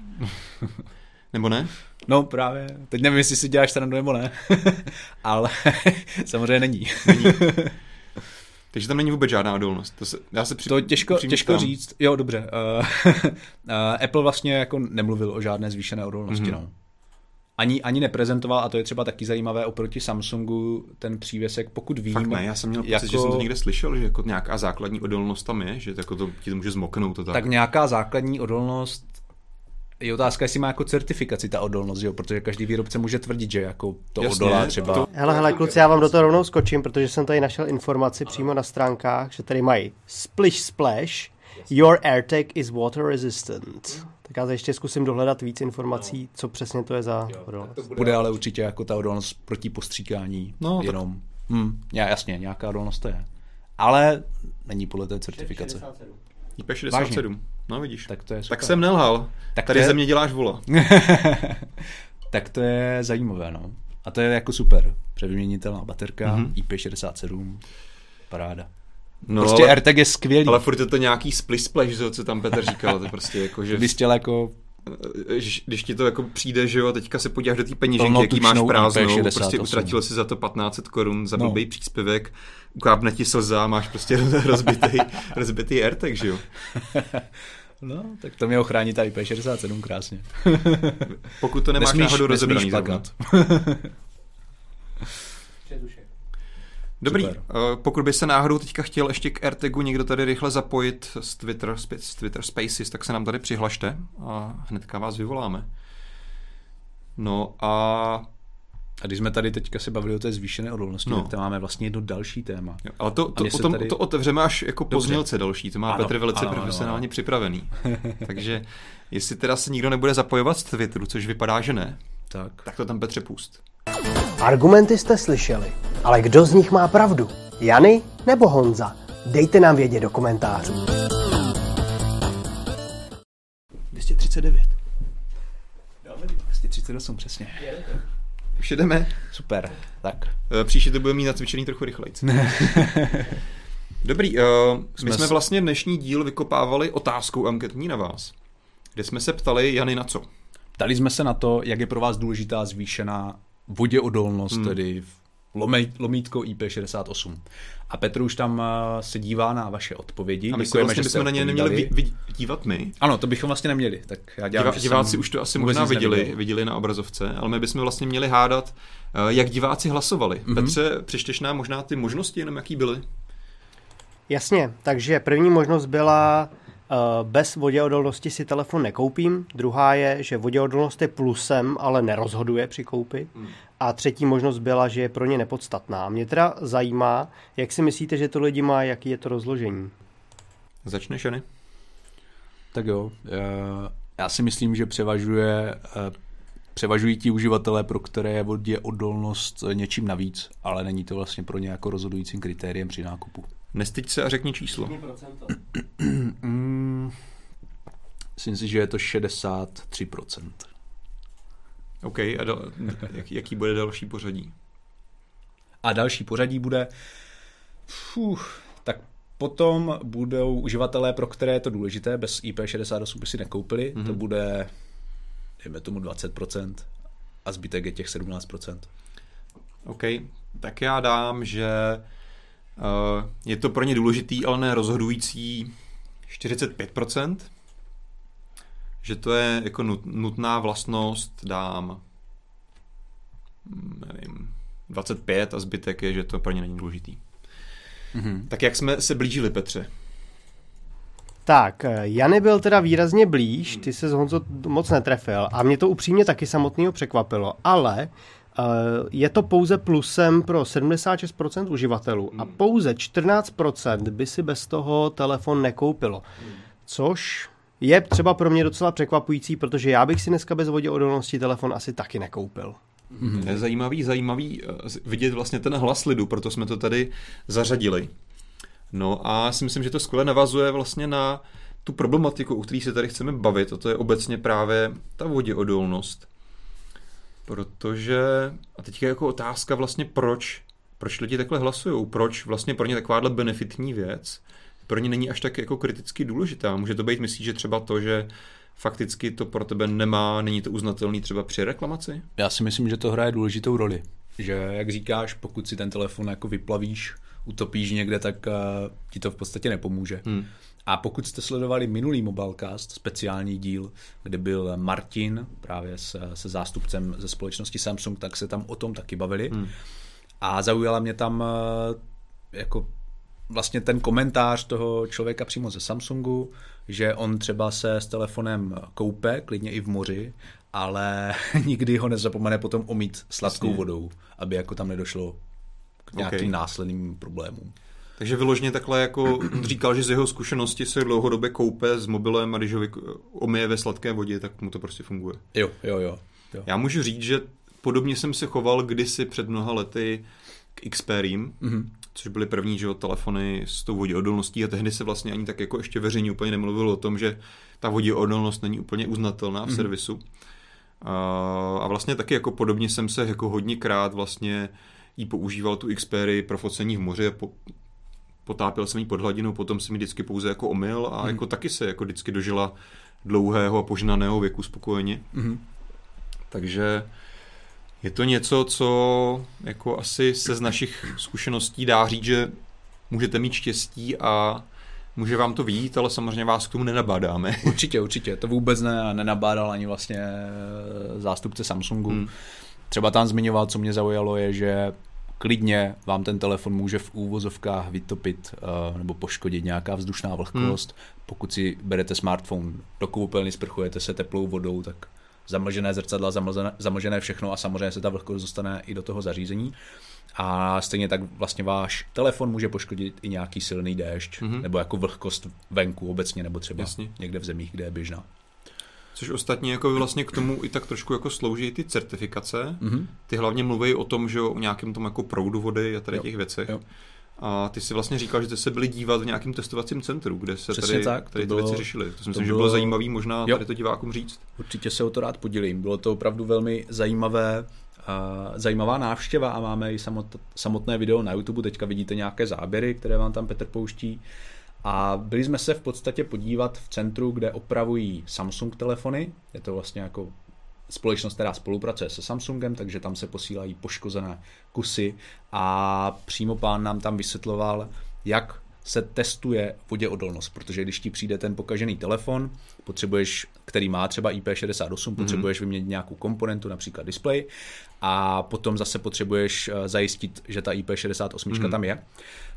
nebo ne?
No právě, teď nevím, jestli si děláš srandu nebo ne, ale samozřejmě není. není.
Takže tam není vůbec žádná odolnost. To, se, já se při,
to těžko, těžko říct. Jo, dobře. Uh, uh, Apple vlastně jako nemluvil o žádné zvýšené odolnosti. Mm-hmm. No ani, ani neprezentoval, a to je třeba taky zajímavé oproti Samsungu, ten přívěsek, pokud vím.
Fakt ne, já jsem měl pocit, jako, že jsem to někde slyšel, že jako nějaká základní odolnost tam je, že jako to, ti to může zmoknout. To tak.
tak nějaká základní odolnost je otázka, jestli má jako certifikaci ta odolnost, jo? protože každý výrobce může tvrdit, že jako to Jasně, odolá třeba. To...
Hele, hele, kluci, já vám do toho rovnou skočím, protože jsem tady našel informaci přímo na stránkách, že tady mají Splish Splash, Your AirTag is water resistant. Tak já ještě zkusím dohledat víc informací, no. co přesně to je za jo, odolnost.
To bude, bude ale určitě jako ta odolnost proti postříkání. No, jenom. Tak... Hm, jasně, nějaká odolnost to je. Ale není podle té certifikace.
IP67. No vidíš.
Tak, to je
tak jsem nelhal. Tak Tady je... ze mě děláš vola.
tak to je zajímavé, no. A to je jako super. Převyměnitelná baterka, mm-hmm. IP67, paráda. No, prostě ale, AirTag je skvělý.
Ale furt je to nějaký split splash, co tam Petr říkal, to prostě jako, že...
Bys chtěl jako
Ž- když ti to jako přijde, že jo, a teďka se podíváš do té peněženky,
Plnotučnou
jaký máš prázdnou,
IP68.
prostě utratil si za to 1500 korun za
No.
blbý příspěvek, ukápne ti slza a máš prostě rozbitý, rozbitý AirTag, že jo.
No, tak to mě ochrání ta IP67 krásně.
Pokud to nemáš
Nesmíš-
náhodou rozebraný zrovna.
plakat.
Dobrý,
Super.
uh, pokud by se náhodou teďka chtěl ještě k AirTagu někdo tady rychle zapojit z Twitter, z Twitter Spaces, tak se nám tady přihlašte a hnedka vás vyvoláme. No a
A když jsme tady teďka se bavili o té zvýšené odolnosti,
No.
tak tam máme vlastně jedno další téma.
Jo, ale to, to, potom,
tady-
to otevřeme až jako
Dobře.
poznělce další, to má
Ano,
Petr velice
ano, ano,
profesionálně
ano.
připravený. Takže jestli teda se nikdo nebude zapojovat z Twitteru, což vypadá, že ne,
Tak.
tak to tam Petře pust.
Argumenty jste slyšeli, ale kdo z nich má pravdu? Jany nebo Honza? Dejte nám vědět do komentářů.
239.
238 přesně.
Už jedeme.
Super, tak.
Eh, Příště to bude mít nacvičený trochu rychleji. Dobrý, uh, my
Jsme
vlastně dnešní díl vykopávali otázkou anketní na vás, kde jsme se ptali Jany na co.
Ptali jsme se na to, jak je pro vás důležitá zvýšená voděodolnost, hmm. tedy v lomítko IP68. A Petr už tam eh, se dívá na vaše odpovědi.
A my
Děkujeme,
vlastně
že
bychom na ně neměli
odpovídali.
vy, vy, dívat my.
Ano, to bychom vlastně neměli. Tak já dělám,
Divá, diváci
jsem
už to asi
vůbec
možná viděli,
neviděl.
viděli na obrazovce, ale my bychom vlastně měli hádat, eh, jak diváci hlasovali.
Mhm.
Mm-hmm. Petře, přečteš nám možná ty možnosti, jenom jaký byly?
Jasně, takže první možnost byla uh, bez voděodolnosti si telefon nekoupím, druhá je, že voděodolnost je plusem, ale nerozhoduje při koupi. A třetí možnost byla, že je pro ně nepodstatná. Mě teda zajímá, jak si myslíte, že to lidi má, jaký je to rozložení.
Začneš, Jany?
Tak jo, eh, já si myslím, že převažuje, eh, převažují ti uživatelé, pro které je vodě odolnost něčím navíc, ale není to vlastně pro ně jako rozhodujícím kritériem při nákupu.
Nestyď se a řekni číslo.
Mm, myslím si, že je to 63%.
OK, a dal, jak, jaký bude další pořadí?
A další pořadí bude, fuh, tak potom budou uživatelé, pro které je to důležité, bez IP68 by si nekoupili, mm-hmm. to bude, dejme tomu 20% a zbytek je těch 17%.
OK, tak já dám, že uh, je to pro ně důležitý, ale ne rozhodující 45%. Že to je jako nut- nutná vlastnost, dám mm, nevím, 25 a zbytek je, že to pro ně není důležitý.
Mm-hmm.
Tak jak jsme se blížili, Petře?
Tak, eh, Jany byl teda výrazně blíž, ty se z Honzo moc netrefil a mě to upřímně taky samotného překvapilo, ale eh, je to pouze plusem pro 76% uživatelů a pouze 14% by si bez toho telefon nekoupilo. Což je třeba pro mě docela překvapující, protože já bych si dneska bez voděodolnosti telefon asi taky nekoupil.
Mm-hmm. Je zajímavý, zajímavý eh, vidět vlastně ten hlas lidu, proto jsme to tady zařadili. No a si myslím, že to skvěle navazuje vlastně na tu problematiku, o které se tady chceme bavit, a to je obecně právě ta voděodolnost. Protože, a teď je jako otázka vlastně proč, proč lidi takhle hlasují, proč vlastně pro ně takováhle benefitní věc pro ně není až tak jako kriticky důležitá. Může to být, myslíš, že třeba to, že fakticky to pro tebe nemá, není to uznatelný třeba při reklamaci?
Já si myslím, že to hraje důležitou roli. Že, jak říkáš, pokud si ten telefon jako vyplavíš, utopíš někde, tak uh, ti to v podstatě nepomůže.
Hmm.
A pokud jste sledovali minulý Mobilecast, speciální díl, kde byl Martin právě se, se zástupcem ze společnosti Samsung, tak se tam o tom taky bavili. Hmm. A zaujala mě tam uh, jako vlastně ten komentář toho člověka přímo ze Samsungu, že on třeba se s telefonem koupe, klidně i v moři, ale nikdy ho nezapomene potom omít sladkou
Jasně.
vodou, aby jako tam nedošlo k nějakým
Okay.
následným problémům.
Takže vyloženě takhle jako říkal, že z jeho zkušenosti se dlouhodobě koupe s mobilem a když ho omije ve sladké vodě, tak mu to prostě funguje.
Jo, jo, jo. jo.
Já můžu říct, že podobně jsem se choval kdysi před mnoha lety k Xperiem, mm-hmm. Což byly první že, telefony s tou voděodolností a tehdy se vlastně ani tak jako ještě veřejně úplně nemluvilo o tom, že ta voděodolnost není úplně uznatelná v mm-hmm. servisu. A, a vlastně taky jako podobně jsem se jako hodněkrát vlastně jí používal tu Xperii pro focení v moři a po, potápěl jsem jí pod hladinou, potom jsem ji vždycky pouze jako omyl a
Mhm.
jako taky se jako vždycky dožila dlouhého a požnaného věku spokojeně.
Mhm.
Takže je to něco, co jako asi se z našich zkušeností dá říct, že můžete mít štěstí a může vám to vyjít, ale samozřejmě vás k tomu nenabádáme.
Určitě, určitě. To vůbec ne, nenabádal ani vlastně eh, zástupce Samsungu.
Hmm.
Třeba tam zmiňoval, co mě zaujalo, je, že klidně vám ten telefon může v úvozovkách vytopit uh, nebo poškodit nějaká vzdušná vlhkost. Hmm. Pokud si berete smartphone do koupelny, sprchujete se teplou vodou, tak zamlžené zrcadla, zamlžené, zamlžené všechno a samozřejmě se ta vlhkost dostane i do toho zařízení. A stejně tak vlastně váš telefon může poškodit i nějaký silný déšť,
Mhm.
mm-hmm. nebo jako vlhkost venku obecně, nebo třeba
Jasně.
někde v zemích, kde je běžná.
Což ostatně jako vlastně k tomu i tak trošku jako slouží ty certifikace.
Mhm.
Ty hlavně mluví o tom, že o nějakém tom jako proudu vody a tady
Jo.
těch věcech.
Jo.
A ty si vlastně říkal, že jste se byli dívat v nějakém testovacím centru, kde se
Přesně
tady,
tak,
tady
to
ty
bylo-
věci řešily. To si
to
myslím, že
bylo-
bylo zajímavý možná
Jo.
tady to divákům říct.
Určitě se o to rád podělím. Bylo to opravdu velmi zajímavé, zajímavá návštěva a máme i samot, samotné video na YouTube. Teďka vidíte nějaké záběry, které vám tam Petr pouští. A byli jsme se v podstatě podívat v centru, kde opravují Samsung telefony. Je to vlastně jako společnost, která spolupracuje se Samsungem, takže tam se posílají poškozené kusy a přímo pán nám tam vysvětloval, jak se testuje voděodolnost, protože když ti přijde ten pokažený telefon, potřebuješ, který má třeba IP68, mm-hmm. potřebuješ vyměnit nějakou komponentu, například displej, a potom zase potřebuješ eh, zajistit, že ta IP68 mm-hmm. tam je,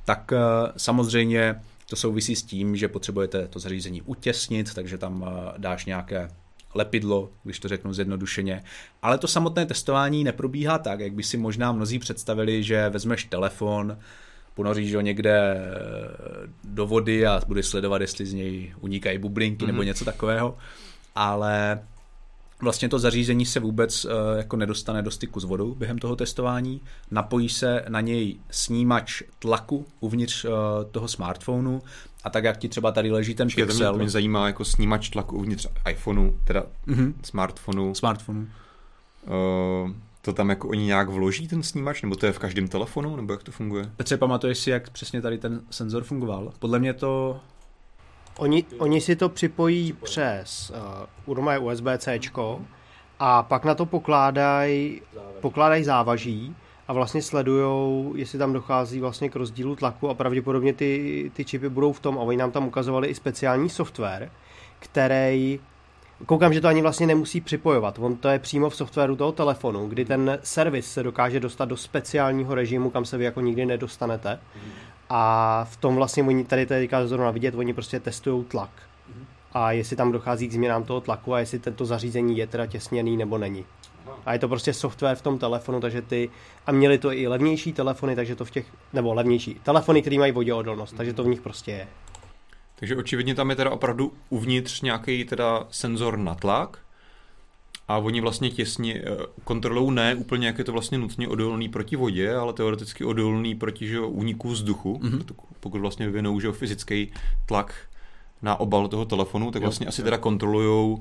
tak eh, samozřejmě to souvisí s tím, že potřebujete to zařízení utěsnit, takže tam eh, dáš nějaké lepidlo, když to řeknu zjednodušeně. Ale to samotné testování neprobíhá tak, jak by si možná mnozí představili, že vezmeš telefon, ponoříš ho někde eh, do vody a budeš sledovat, jestli z něj unikají bublinky mm-hmm. nebo něco takového. Ale vlastně to zařízení se vůbec eh, jako nedostane do styku s vodou během toho testování. Napojí se na něj snímač tlaku uvnitř eh, toho smartphonu a tak, jak ti třeba tady leží ten
Počkej, mě,
pixel
to mě zajímá jako snímač tlaku uvnitř iPhoneu, teda
Mhm.
smartphonu.
smartphonu.
Uh, to tam jako oni nějak vloží ten snímač, nebo to je v každém telefonu, nebo jak to funguje?
Petře, pamatuješ si, jak přesně tady ten senzor fungoval? Podle mě to...
Oni, oni si to připojí přes uh, normálně USB-C a pak na to pokládají pokládaj závaží a vlastně sledujou, jestli tam dochází vlastně k rozdílu tlaku a pravděpodobně ty, ty čipy budou v tom a oni nám tam ukazovali i speciální software, který Koukám, že to ani vlastně nemusí připojovat. On to je přímo v softwaru toho telefonu, kdy ten servis se dokáže dostat do speciálního režimu, kam se vy jako nikdy nedostanete. A v tom vlastně oni tady teďka zrovna vidět, oni prostě testují tlak. A jestli tam dochází k změnám toho tlaku a jestli tento zařízení je teda těsněný nebo není. A je to prostě software v tom telefonu, takže ty, a měli to i levnější telefony, takže to v těch, nebo levnější, telefony, které mají voděodolnost, takže to v nich prostě je.
Takže očividně tam je teda opravdu uvnitř nějaký teda senzor na tlak a oni vlastně těsně eh, kontrolují ne úplně, jak je to vlastně nutně odolný proti vodě, ale teoreticky odolný proti že, jo, úniku vzduchu,
Mhm.
mm-hmm. pokud vlastně vyvinou že, jo, fyzický tlak na obal toho telefonu, tak
Jo,
vlastně asi
jo.
teda kontrolují,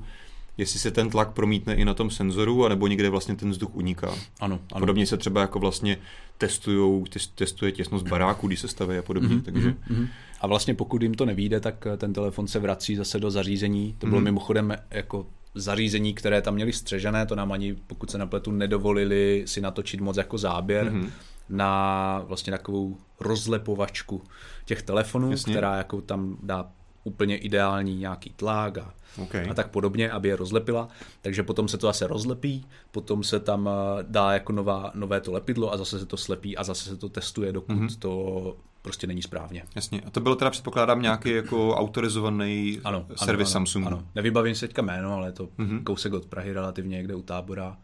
jestli se ten tlak promítne i na tom senzoru, anebo někde vlastně ten vzduch uniká.
Ano, ano.
Podobně se třeba jako vlastně testujou, tes- testuje těsnost baráku, když se staví a podobně,
Mhm,
mm-hmm. takže
mhm. A vlastně pokud jim to nevíde, tak eh, ten telefon se vrací zase do zařízení. To bylo
Mhm.
mimochodem jako zařízení, které tam měli střežené, to nám ani, pokud se napletu, nedovolili si natočit moc jako záběr
Mhm.
na vlastně takovou rozlepovačku těch telefonů,
Jasně.
která jako tam dá úplně ideální nějaký tlak a,
Okay.
a tak podobně, aby je rozlepila. Takže potom se to zase rozlepí, potom se tam eh, dá jako nová, nové to lepidlo a zase se to slepí a zase se to testuje, dokud
Mhm.
mm-hmm. to prostě není správně.
Jasně. A to byl teda, předpokládám, nějaký jako autorizovaný
Ano,
servis
ano,
Samsungu.
Ano. Nevybavím si teďka jméno, ale je to
Mhm.
mm-hmm. kousek od Prahy relativně někde u tábora.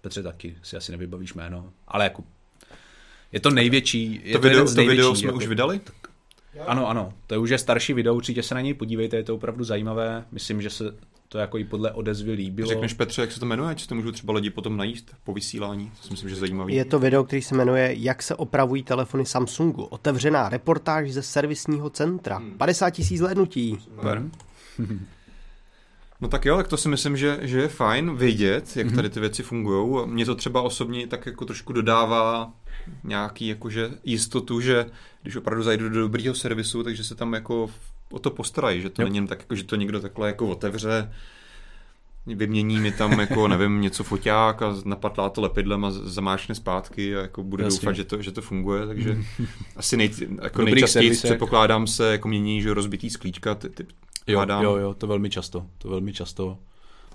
Petře taky si asi nevybavíš jméno, ale jako je to největší. Je
To,
to, jeden
video,
z
to video jsme
jako,
už vydali?
Ano, ano, to je už je starší video, určitě se na něj podívejte, je to opravdu zajímavé. Myslím, že se to jako i podle odezvy líbilo.
Řekneš Petře, jak se to jmenuje, či to můžou třeba lidi potom najít po vysílání? To si myslím, že je zajímavý.
Je to video, který se jmenuje Jak se opravují telefony Samsungu. Otevřená reportáž ze servisního centra. 50 tisíc zhlédnutí.
Super. No tak jo, tak to si myslím, že, že je fajn vědět, jak tady ty věci fungují. Mně to třeba osobně tak jako trošku dodává nějaký jakože jistotu, že když opravdu zajdu do dobrýho servisu, takže se tam jako o to postarají, že to
Jo.
není tak, jako, že to někdo takhle jako otevře, vymění mi tam jako, nevím, něco foťák a napatlá to lepidlem a zamáčne zpátky a jako bude
Jasně.
doufat, že to, že to funguje, takže asi nej, jako nejčastěji předpokládám se jako mění, že rozbitý sklíčka, ty, ty,
Jo,
hádám.
jo, jo, to velmi často, to velmi často.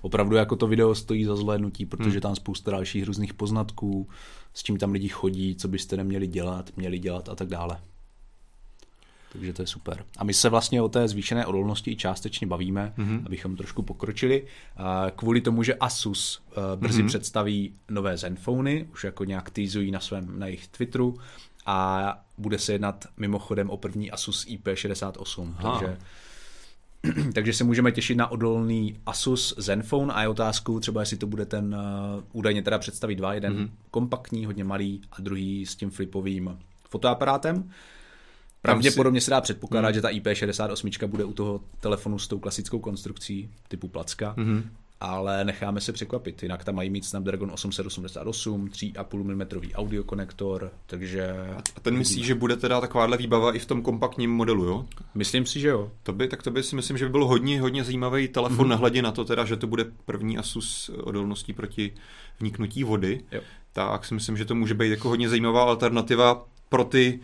Opravdu jako to video stojí za zhlédnutí, protože
Hmm.
tam spousta dalších různých poznatků, s čím tam lidi chodí, co byste neměli dělat, měli dělat a tak dále. Takže to je super. A my se vlastně o té zvýšené odolnosti i částečně bavíme,
Mhm.
mm-hmm. abychom trošku pokročili. Kvůli tomu, že Asus eh, brzy
Mhm.
mm-hmm. představí nové Zenfony, už jako nějak týzují na svém na jejich Twitteru a bude se jednat mimochodem o první Asus IP68,
Aha.
takže takže se můžeme těšit na odolný Asus Zenfone a je otázkou třeba, jestli to bude ten, uh, údajně teda představí dva, jeden
Mhm.
mm-hmm. kompaktní, hodně malý a druhý s tím flipovým fotoaparátem. Pravděpodobně se dá předpokládat,
Mhm.
že ta IP68 bude u toho telefonu s tou klasickou konstrukcí typu placka,
Mhm.
Ale necháme se překvapit. Jinak tam mají mít Snapdragon 888, 3,5 mm audio konektor, takže
A ten myslí, že bude teda takováhle výbava i v tom kompaktním modelu, jo?
myslím si, že jo.
To by, tak to by si myslím, že by byl hodně, hodně zajímavý telefon mm-hmm. nehledě na to teda, že to bude první Asus odolností proti vniknutí vody.
Jo.
Tak si myslím, že to může být jako hodně zajímavá alternativa pro ty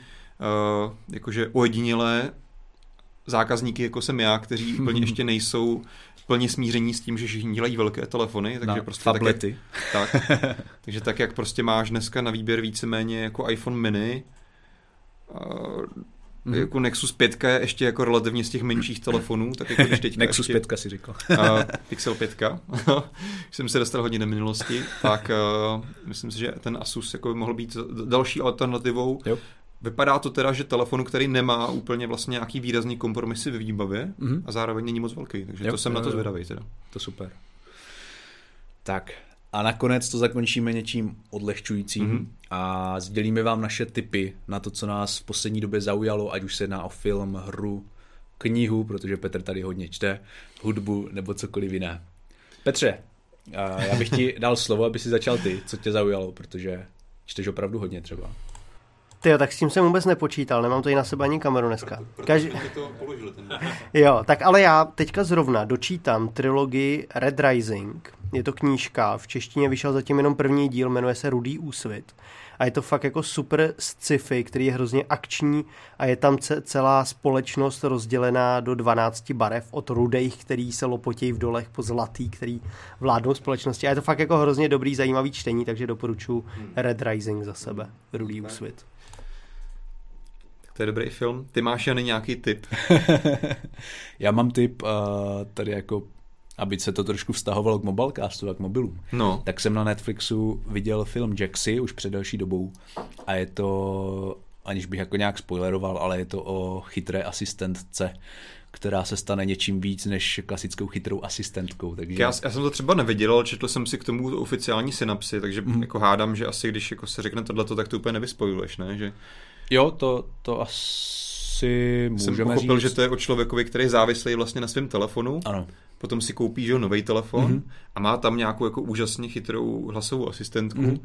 uh, jakože ojedinělé zákazníky, jako jsem já, kteří úplně ještě nejsou plně smíření s tím, že všichni dělají velké telefony, takže
Na
prostě
tablety.
Tak, jak, tak, takže tak, jak prostě máš dneska na výběr víceméně jako iPhone mini,
Mhm.
jako Nexus 5 je ještě jako relativně z těch menších telefonů, tak jako když teďka
Nexus
ještě,
5 si říkal.
uh, Pixel 5, když jsem se dostal hodně do minulosti, tak uh, myslím si, že ten Asus jako by mohl být další alternativou.
Jo.
Vypadá to teda, že telefonu, který nemá úplně vlastně nějaký výrazný kompromisy ve výbavě
Mhm.
a zároveň není moc velký, takže
Jo,
to jsem
jo,
na to zvědavý teda.
To super. Tak a nakonec to zakončíme něčím odlehčujícím
Mhm.
mm-hmm. a sdělíme vám naše tipy na to, co nás v poslední době zaujalo, ať už se jedná o film, hru, knihu, protože Petr tady hodně čte, hudbu nebo cokoliv jiné. Petře, já bych ti dal slovo, aby si začal ty, co tě zaujalo, protože čteš opravdu hodně třeba.
Ty jo, tak s tím jsem vůbec nepočítal, nemám to i na sebe ani kameru dneska. Každý... Jo, tak ale já teďka zrovna dočítám trilogii Red Rising. Je to knížka, v češtině vyšel zatím jenom první díl, jmenuje se Rudý úsvit. A je to fakt jako super sci-fi, který je hrozně akční a je tam ce- celá společnost rozdělená do 12 barev od rudejch, který se lopotějí v dolech po zlatý, který vládnou společnosti. A je to fakt jako hrozně dobrý, zajímavý čtení, takže doporučuji Red Rising za sebe, Rudý úsvit.
To je dobrý film. Ty máš Jany nějaký tip?
Já mám tip uh, tady jako, aby se to trošku vztahovalo k mobilecastu a k mobilům.
No.
tak jsem na Netflixu viděl film Jaxi už před delší dobou a je to, aniž bych jako nějak spoileroval, ale je to o chytré asistentce, která se stane něčím víc než klasickou chytrou asistentkou. Takže
Já, já jsem to třeba neviděl, ale četl jsem si k tomu oficiální synapsy, takže mm. jako hádám, že asi když jako se řekne tohleto, tak to úplně nevyspojuješ, ne? Že
Jo, to, to asi
jsem
můžeme
pochopil,
říct.
že to je o člověkovi, který je závislý vlastně na svém telefonu,
Ano,
potom si koupí, že nový telefon
Mhm.
mm-hmm. a má tam nějakou jako úžasně chytrou hlasovou asistentku,
Mhm.
mm-hmm.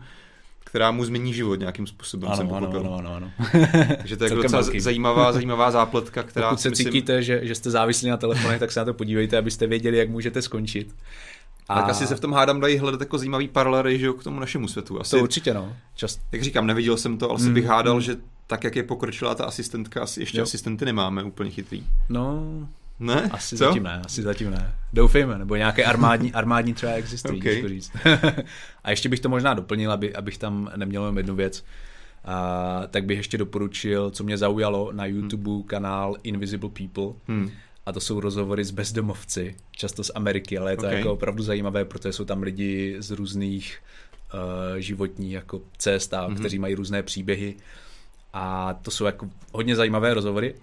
která mu změní život nějakým způsobem, jsem
ano, ano,
pochopil.
ano, ano, ano.
Takže to je jako docela
velký.
zajímavá, zajímavá zápletka, která
Pokud se
myslím,
cítíte, že, že jste závislí na telefonech, tak se na to podívejte, abyste věděli, jak můžete skončit. A
tak asi se v tom hádám dají hledat jako zajímavý paralely, že jo, k tomu našemu světu. Asi,
to určitě no. Čas,
jak říkám, neviděl jsem to, ale si
Mm,
bych hádal,
mm.
že tak, jak je pokročilá ta asistentka, asi ještě
Jo.
asistenty nemáme úplně chytrý.
no,
Ne?
Asi
Co?
zatím ne, asi zatím ne. Doufejme, nebo nějaké armádní, armádní třeba existují,
Okay.
říct. a ještě bych to možná doplnil, aby, abych tam neměl jenom jednu věc. A, tak bych ještě doporučil, co mě zaujalo na YouTube hmm. kanál Invisible People.
Hmm.
A to jsou rozhovory s bezdomovci, často z Ameriky, ale je to
Okay.
jako opravdu zajímavé, protože jsou tam lidi z různých uh, životních jako cest a mm-hmm. kteří mají různé příběhy. A to jsou jako hodně zajímavé rozhovory.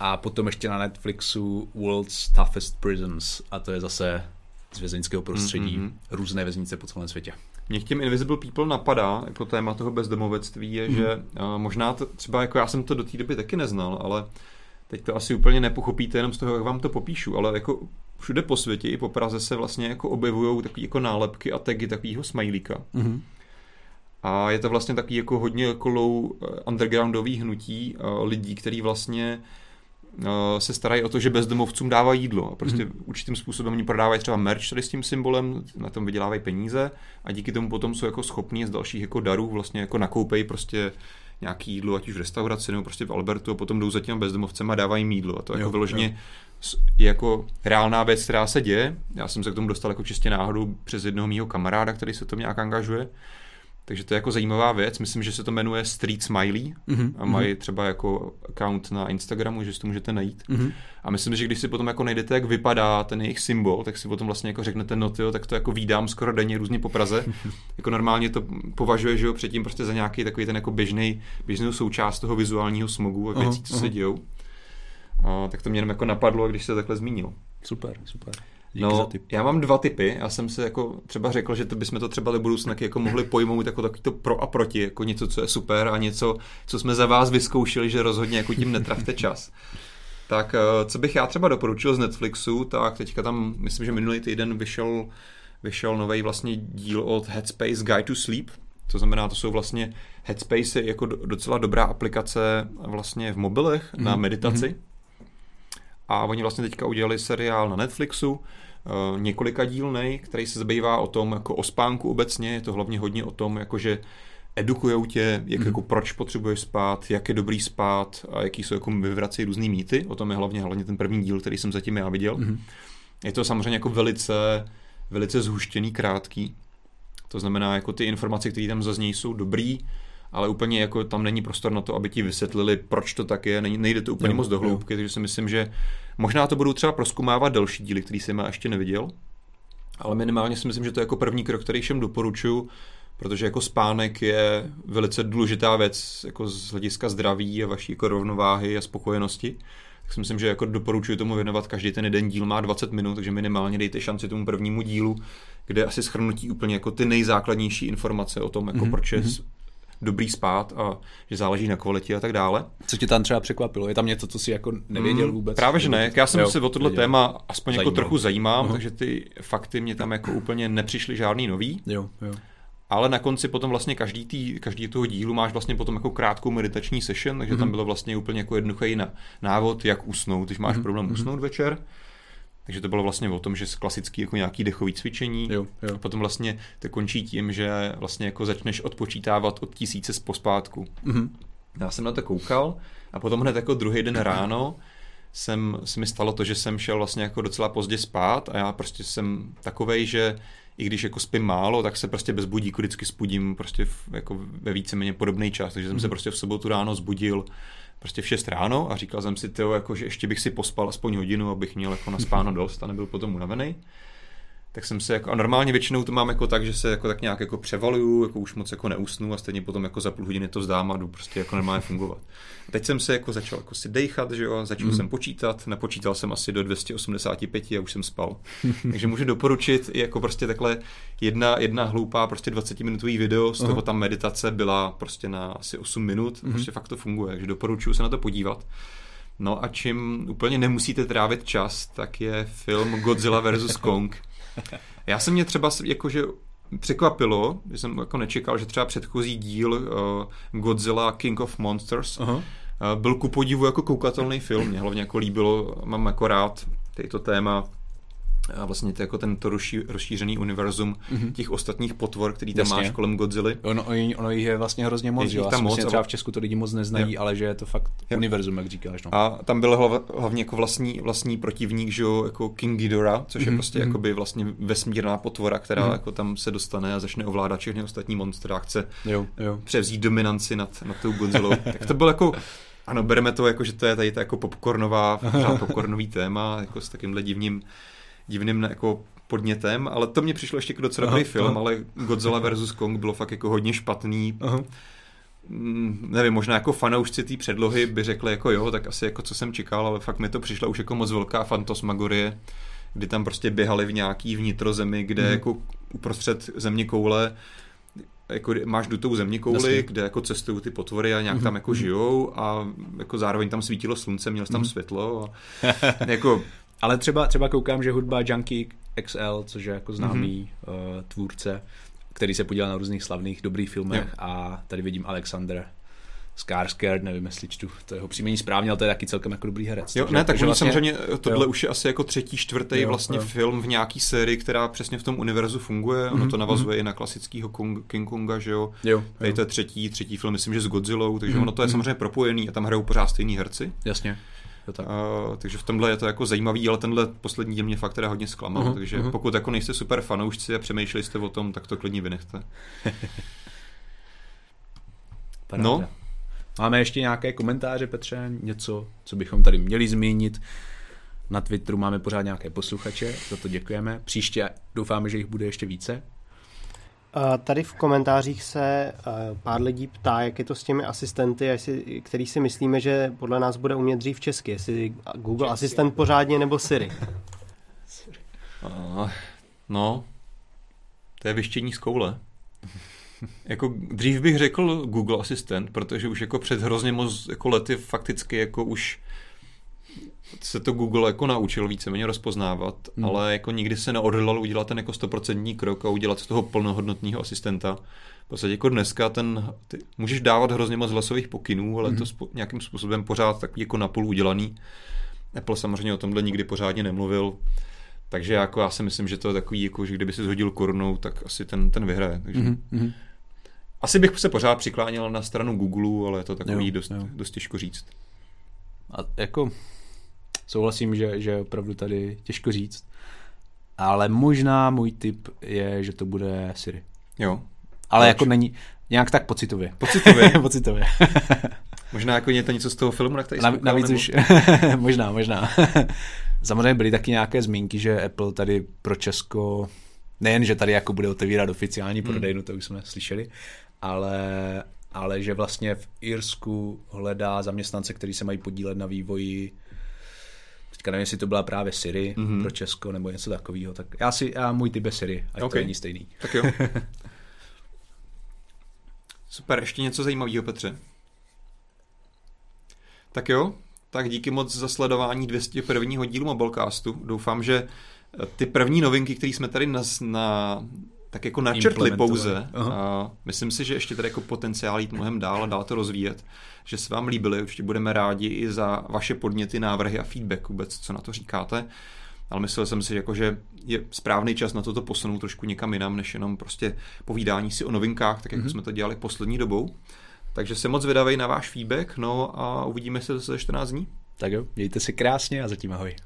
A potom ještě na Netflixu World's Toughest Prisons a to je zase z vězeňského prostředí,
Mhm.
mm-hmm. různé věznice po celém světě.
Mě k těm Invisible People napadá, jako téma toho bezdomovectví, je,
Mhm.
že uh, možná to, třeba jako já jsem to do té doby taky neznal, ale teď to asi úplně nepochopíte jenom z toho, jak vám to popíšu, ale jako všude po světě i po Praze se vlastně jako objevují takové jako nálepky a tagy takového smajlíka.
Mhm.
A je to vlastně taky jako hodně jako low eh, undergroundový hnutí eh, lidí, kteří vlastně eh, se starají o to, že bezdomovcům dávají jídlo. A prostě mm. určitým způsobem oni prodávají třeba merch tady s tím symbolem, na tom vydělávají peníze a díky tomu potom jsou jako schopní z dalších jako darů vlastně jako nakoupejí prostě nějaký jídlo, ať už v restauraci nebo prostě v Albertu a potom jdou za těm bezdomovcem a dávají jim jídlo. A to
Jo,
jako vyloženě
jo.
je jako reálná věc, která se děje. Já jsem se k tomu dostal jako čistě náhodou přes jednoho mýho kamaráda, který se to nějak angažuje. Takže to je jako zajímavá věc. Myslím, že se to jmenuje Street Smiley
Mhm,
a mají třeba jako account na Instagramu, že si to můžete najít.
Mhm.
A myslím, že když si potom jako najdete, jak vypadá ten jejich symbol, tak si potom vlastně jako řeknete, no tyjo, tak to jako vídám skoro denně různě po Praze. jako normálně to považuje, že jo, předtím prostě za nějaký takový ten jako běžný, běžnou součást toho vizuálního smogu a věcí, co se dějou. A, tak to mě jenom jako napadlo, když se takhle zmínil.
Super, super. Díky
No,
za tip.
já mám dva typy. Já jsem se jako třeba řekl, že to bychom to třeba do budoucna jako mohli pojmout jako takový to pro a proti, jako něco, co je super a něco, co jsme za vás vyzkoušeli, že rozhodně jako tím netravte čas. Tak eh, co bych já třeba doporučil z Netflixu, tak teďka tam, myslím, že minulý týden vyšel, vyšel nový vlastně díl od Headspace Guide to Sleep, to znamená, to jsou vlastně Headspace je jako do- docela dobrá aplikace vlastně v mobilech na
Mhm,
meditaci. A oni vlastně teďka udělali seriál na Netflixu, eh, několika dílnej, který se zabývá o tom, jako o spánku obecně, je to hlavně hodně o tom, jakože edukujou tě, jak
Mhm.
jako proč potřebuješ spát, jak je dobrý spát a jaký jsou jako vyvrací různý mýty. O tom je hlavně, hlavně ten první díl, který jsem zatím já viděl.
Mhm.
Je to samozřejmě jako velice, velice zhuštěný, krátký. To znamená, jako ty informace, které tam zaznějí, jsou dobrý, ale úplně jako tam není prostor na to, aby ti vysvětlili, proč to tak je. Není- Nejde to úplně
Jo,
moc do hloubky, takže si myslím, že možná to budou třeba proskumávat další díly, který jsem já ještě neviděl. Ale minimálně si myslím, že to je jako první krok, který všem doporučuju, protože jako spánek je velice důležitá věc jako z hlediska zdraví a vaší jako rovnováhy a spokojenosti. Tak si myslím, že jako doporučuji tomu věnovat každý ten jeden díl má 20 minut, takže minimálně dejte šanci tomu prvnímu dílu, kde asi schrnutí úplně jako ty nejzákladnější informace o tom, jako
Mhm,
proč je
mhm.
Dobrý spát a že záleží na kvalitě a tak dále.
Co tě tam třeba překvapilo? Je tam něco, co jsi jako nevěděl
Mm,
vůbec?
Právě, že ne. Já jsem
Jo,
se o tohle
věděl.
téma aspoň jako
Zajímalo.
trochu zajímám,
Aha.
takže ty fakty mě tam jako úplně nepřišly žádný nový.
Jo, jo.
Ale na konci potom vlastně každý, tý, každý toho dílu máš vlastně potom jako krátkou meditační session, takže tam
Mhm.
bylo vlastně úplně jako jednoduchý na, návod, jak usnout, když máš
Mhm,
problém
mhm.
usnout večer. Takže to bylo vlastně o tom, že klasický jako nějaký dechový cvičení.
Jo, jo.
Potom vlastně to končí tím, že vlastně jako začneš odpočítávat od tisíce z pospátku.
Mhm.
Já jsem na to koukal a potom hned jako druhý den ráno jsem, se mi stalo to, že jsem šel vlastně jako docela pozdě spát a já prostě jsem takovej, že i když jako spím málo, tak se prostě bez budíku vždycky spudím prostě v, jako ve víceméně podobný čas, takže jsem se
Mhm.
prostě v sobotu ráno zbudil prostě v 6 ráno a říkal jsem si, tyjo, jako, že ještě bych si pospal aspoň hodinu, abych měl jako naspáno dost a nebyl potom unavený. Tak jsem se jako, a normálně většinou to mám jako tak, že se jako tak nějak jako převaluju, jako už moc jako neusnu a stejně potom jako za půl hodiny to vzdám a jdu prostě jako normálně fungovat. Teď jsem se jako začal jako si dejchat, že jo, začal
Mhm.
jsem počítat, napočítal jsem asi do 285 a už jsem spal. Takže můžu doporučit jako prostě takhle jedna, jedna hloupá prostě 20 minutový video, z toho
Aha.
tam meditace byla prostě na asi 8 minut,
Mhm.
prostě fakt to funguje, takže doporučuji se na to podívat. No a čím úplně nemusíte trávit čas, tak je film Godzilla vs. Kong. Já jsem mě třeba jakože překvapilo, že jsem jako nečekal, že třeba předchozí díl uh, Godzilla King of Monsters
Aha.
uh, byl ku podivu jako koukatelný film. Mě hlavně jako líbilo, mám jako rád to téma a vlastně to jako tento rozší, rozšířený univerzum
Mhm.
těch ostatních potvor, který tam
Jasně.
máš kolem Godzilly.
Ono, ono, jich je vlastně hrozně moc,
Je
že jo?
tam moc,
třeba v Česku to lidi moc neznají,
Jo.
ale že je to fakt
Jo.
univerzum, jak říkáš. No.
A tam byl hlav, hlavně jako vlastní, vlastní protivník, že jo, jako King Ghidorah, což je
Mhm,
prostě
mhm.
jakoby vlastně vesmírná potvora, která
Mhm.
jako tam se dostane a začne ovládat všechny ostatní monstra a chce
Jo, jo.
převzít dominanci nad, nad tou Godzillou. tak to bylo jako, ano, bereme to jako, že to je tady ta jako popcornová, popcornový téma, jako s takýmhle divným, divným jako podnětem, ale to mě přišlo ještě jako docela dobrý film,
aha.
ale Godzilla vs. Kong bylo fakt jako hodně špatný,
Aha.
Mm, nevím, možná jako fanoušci té předlohy by řekli jako jo, tak asi jako co jsem čekal, ale fakt mi to přišlo už jako moc velká fantasmagorie, kdy tam prostě běhali v nějaký vnitrozemi, kde
Mhm.
jako uprostřed země koule jako máš dutou země kouli, kde jako cestují ty potvory a nějak
Mhm,
tam jako
mhm.
žijou a jako zároveň tam svítilo slunce, měl jsi tam
Mhm.
světlo a jako
Ale třeba, třeba koukám, že hudba Junkie XL, což je jako známý mm-hmm. uh, tvůrce, který se podílel na různých slavných dobrých filmech jo. a tady vidím Alexander Skarsgård, nevím, jestli čtu to jeho příjmení správně, ale to je taky celkem jako dobrý herec.
Jo, takže, ne, tak takže vlastně, samozřejmě tohle jo. už je asi jako třetí, čtvrtý jo, vlastně jo. film v nějaký sérii, která přesně v tom univerzu funguje. Ono mm-hmm. to navazuje mm-hmm. i na klasického Kong, King Konga, že jo. jo Tady to je třetí, třetí film, myslím, že s Godzillou, takže mm-hmm. ono to je mhm. samozřejmě propojený a tam hrajou pořád stejní herci.
Jasně.
Jo, tak. Uh, takže v tomhle je to jako zajímavý, ale tenhle poslední díl mě fakt teda hodně zklamal, uh-huh, takže uh-huh. pokud jako nejste super fanoušci a přemýšleli jste o tom, tak to klidně vynechte.
no, Máme ještě nějaké komentáře, Petře? Něco, co bychom tady měli zmínit? Na Twitteru máme pořád nějaké posluchače, za to děkujeme. Příště doufáme, že jich bude ještě více.
Tady v komentářích se pár lidí ptá, jak je to s těmi asistenty, jestli, který si myslíme, že podle nás bude umět dřív česky, jestli Google Česky. asistent pořádně nebo Siri.
no, to je vyštění z koule. jako dřív bych řekl Google asistent, protože už jako před hrozně moc jako lety fakticky jako už se to Google jako naučil víceméně rozpoznávat, hmm. ale jako nikdy se neodhodlal udělat ten jako stoprocentní krok a udělat z toho plnohodnotného asistenta. V podstatě jako dneska ten, ty, můžeš dávat hrozně moc hlasových pokynů, ale hmm. to spo, nějakým způsobem pořád takový jako napůl udělaný. Apple samozřejmě o tomhle nikdy pořádně nemluvil. Takže jako já si myslím, že to je takový, jako, že kdyby si zhodil korunou, tak asi ten, ten vyhraje. Takže... Mm-hmm. Asi bych se pořád přiklánil na stranu Google, ale je to takový jo, dost, jo. dost těžko říct.
A jako souhlasím, že, že opravdu tady těžko říct. Ale možná můj tip je, že to bude Siri.
Jo.
Ale Proč? jako není nějak tak pocitově.
Pocitově?
pocitově.
možná jako to něco z toho filmu, na který
Na, Navíc nebo... už, možná, možná. Samozřejmě byly taky nějaké zmínky, že Apple tady pro Česko nejen, že tady jako bude otevírat oficiální hmm. prodejnu, to už jsme slyšeli, ale, ale že vlastně v Irsku hledá zaměstnance, kteří se mají podílet na vývoji teďka nevím, jestli to byla právě Siri mm-hmm. pro Česko nebo něco takového, tak já si, já můj typ je Siri, ať okay. to není stejný.
Tak jo. Super, ještě něco zajímavého, Petře. Tak jo, tak díky moc za sledování 201. dílu Mobilecastu. Doufám, že ty první novinky, které jsme tady na, na tak jako načrtli pouze. A myslím si, že ještě tady jako potenciál jít mnohem dál a dál to rozvíjet. Že se vám líbily, určitě budeme rádi i za vaše podněty, návrhy a feedback vůbec, co na to říkáte. Ale myslel jsem si, jako, že je správný čas na toto posunout trošku někam jinam, než jenom prostě povídání si o novinkách, tak jako mm-hmm. jsme to dělali poslední dobou. Takže se moc vydavej na váš feedback, no a uvidíme se zase 14 dní.
Tak jo, mějte se krásně a zatím ahoj.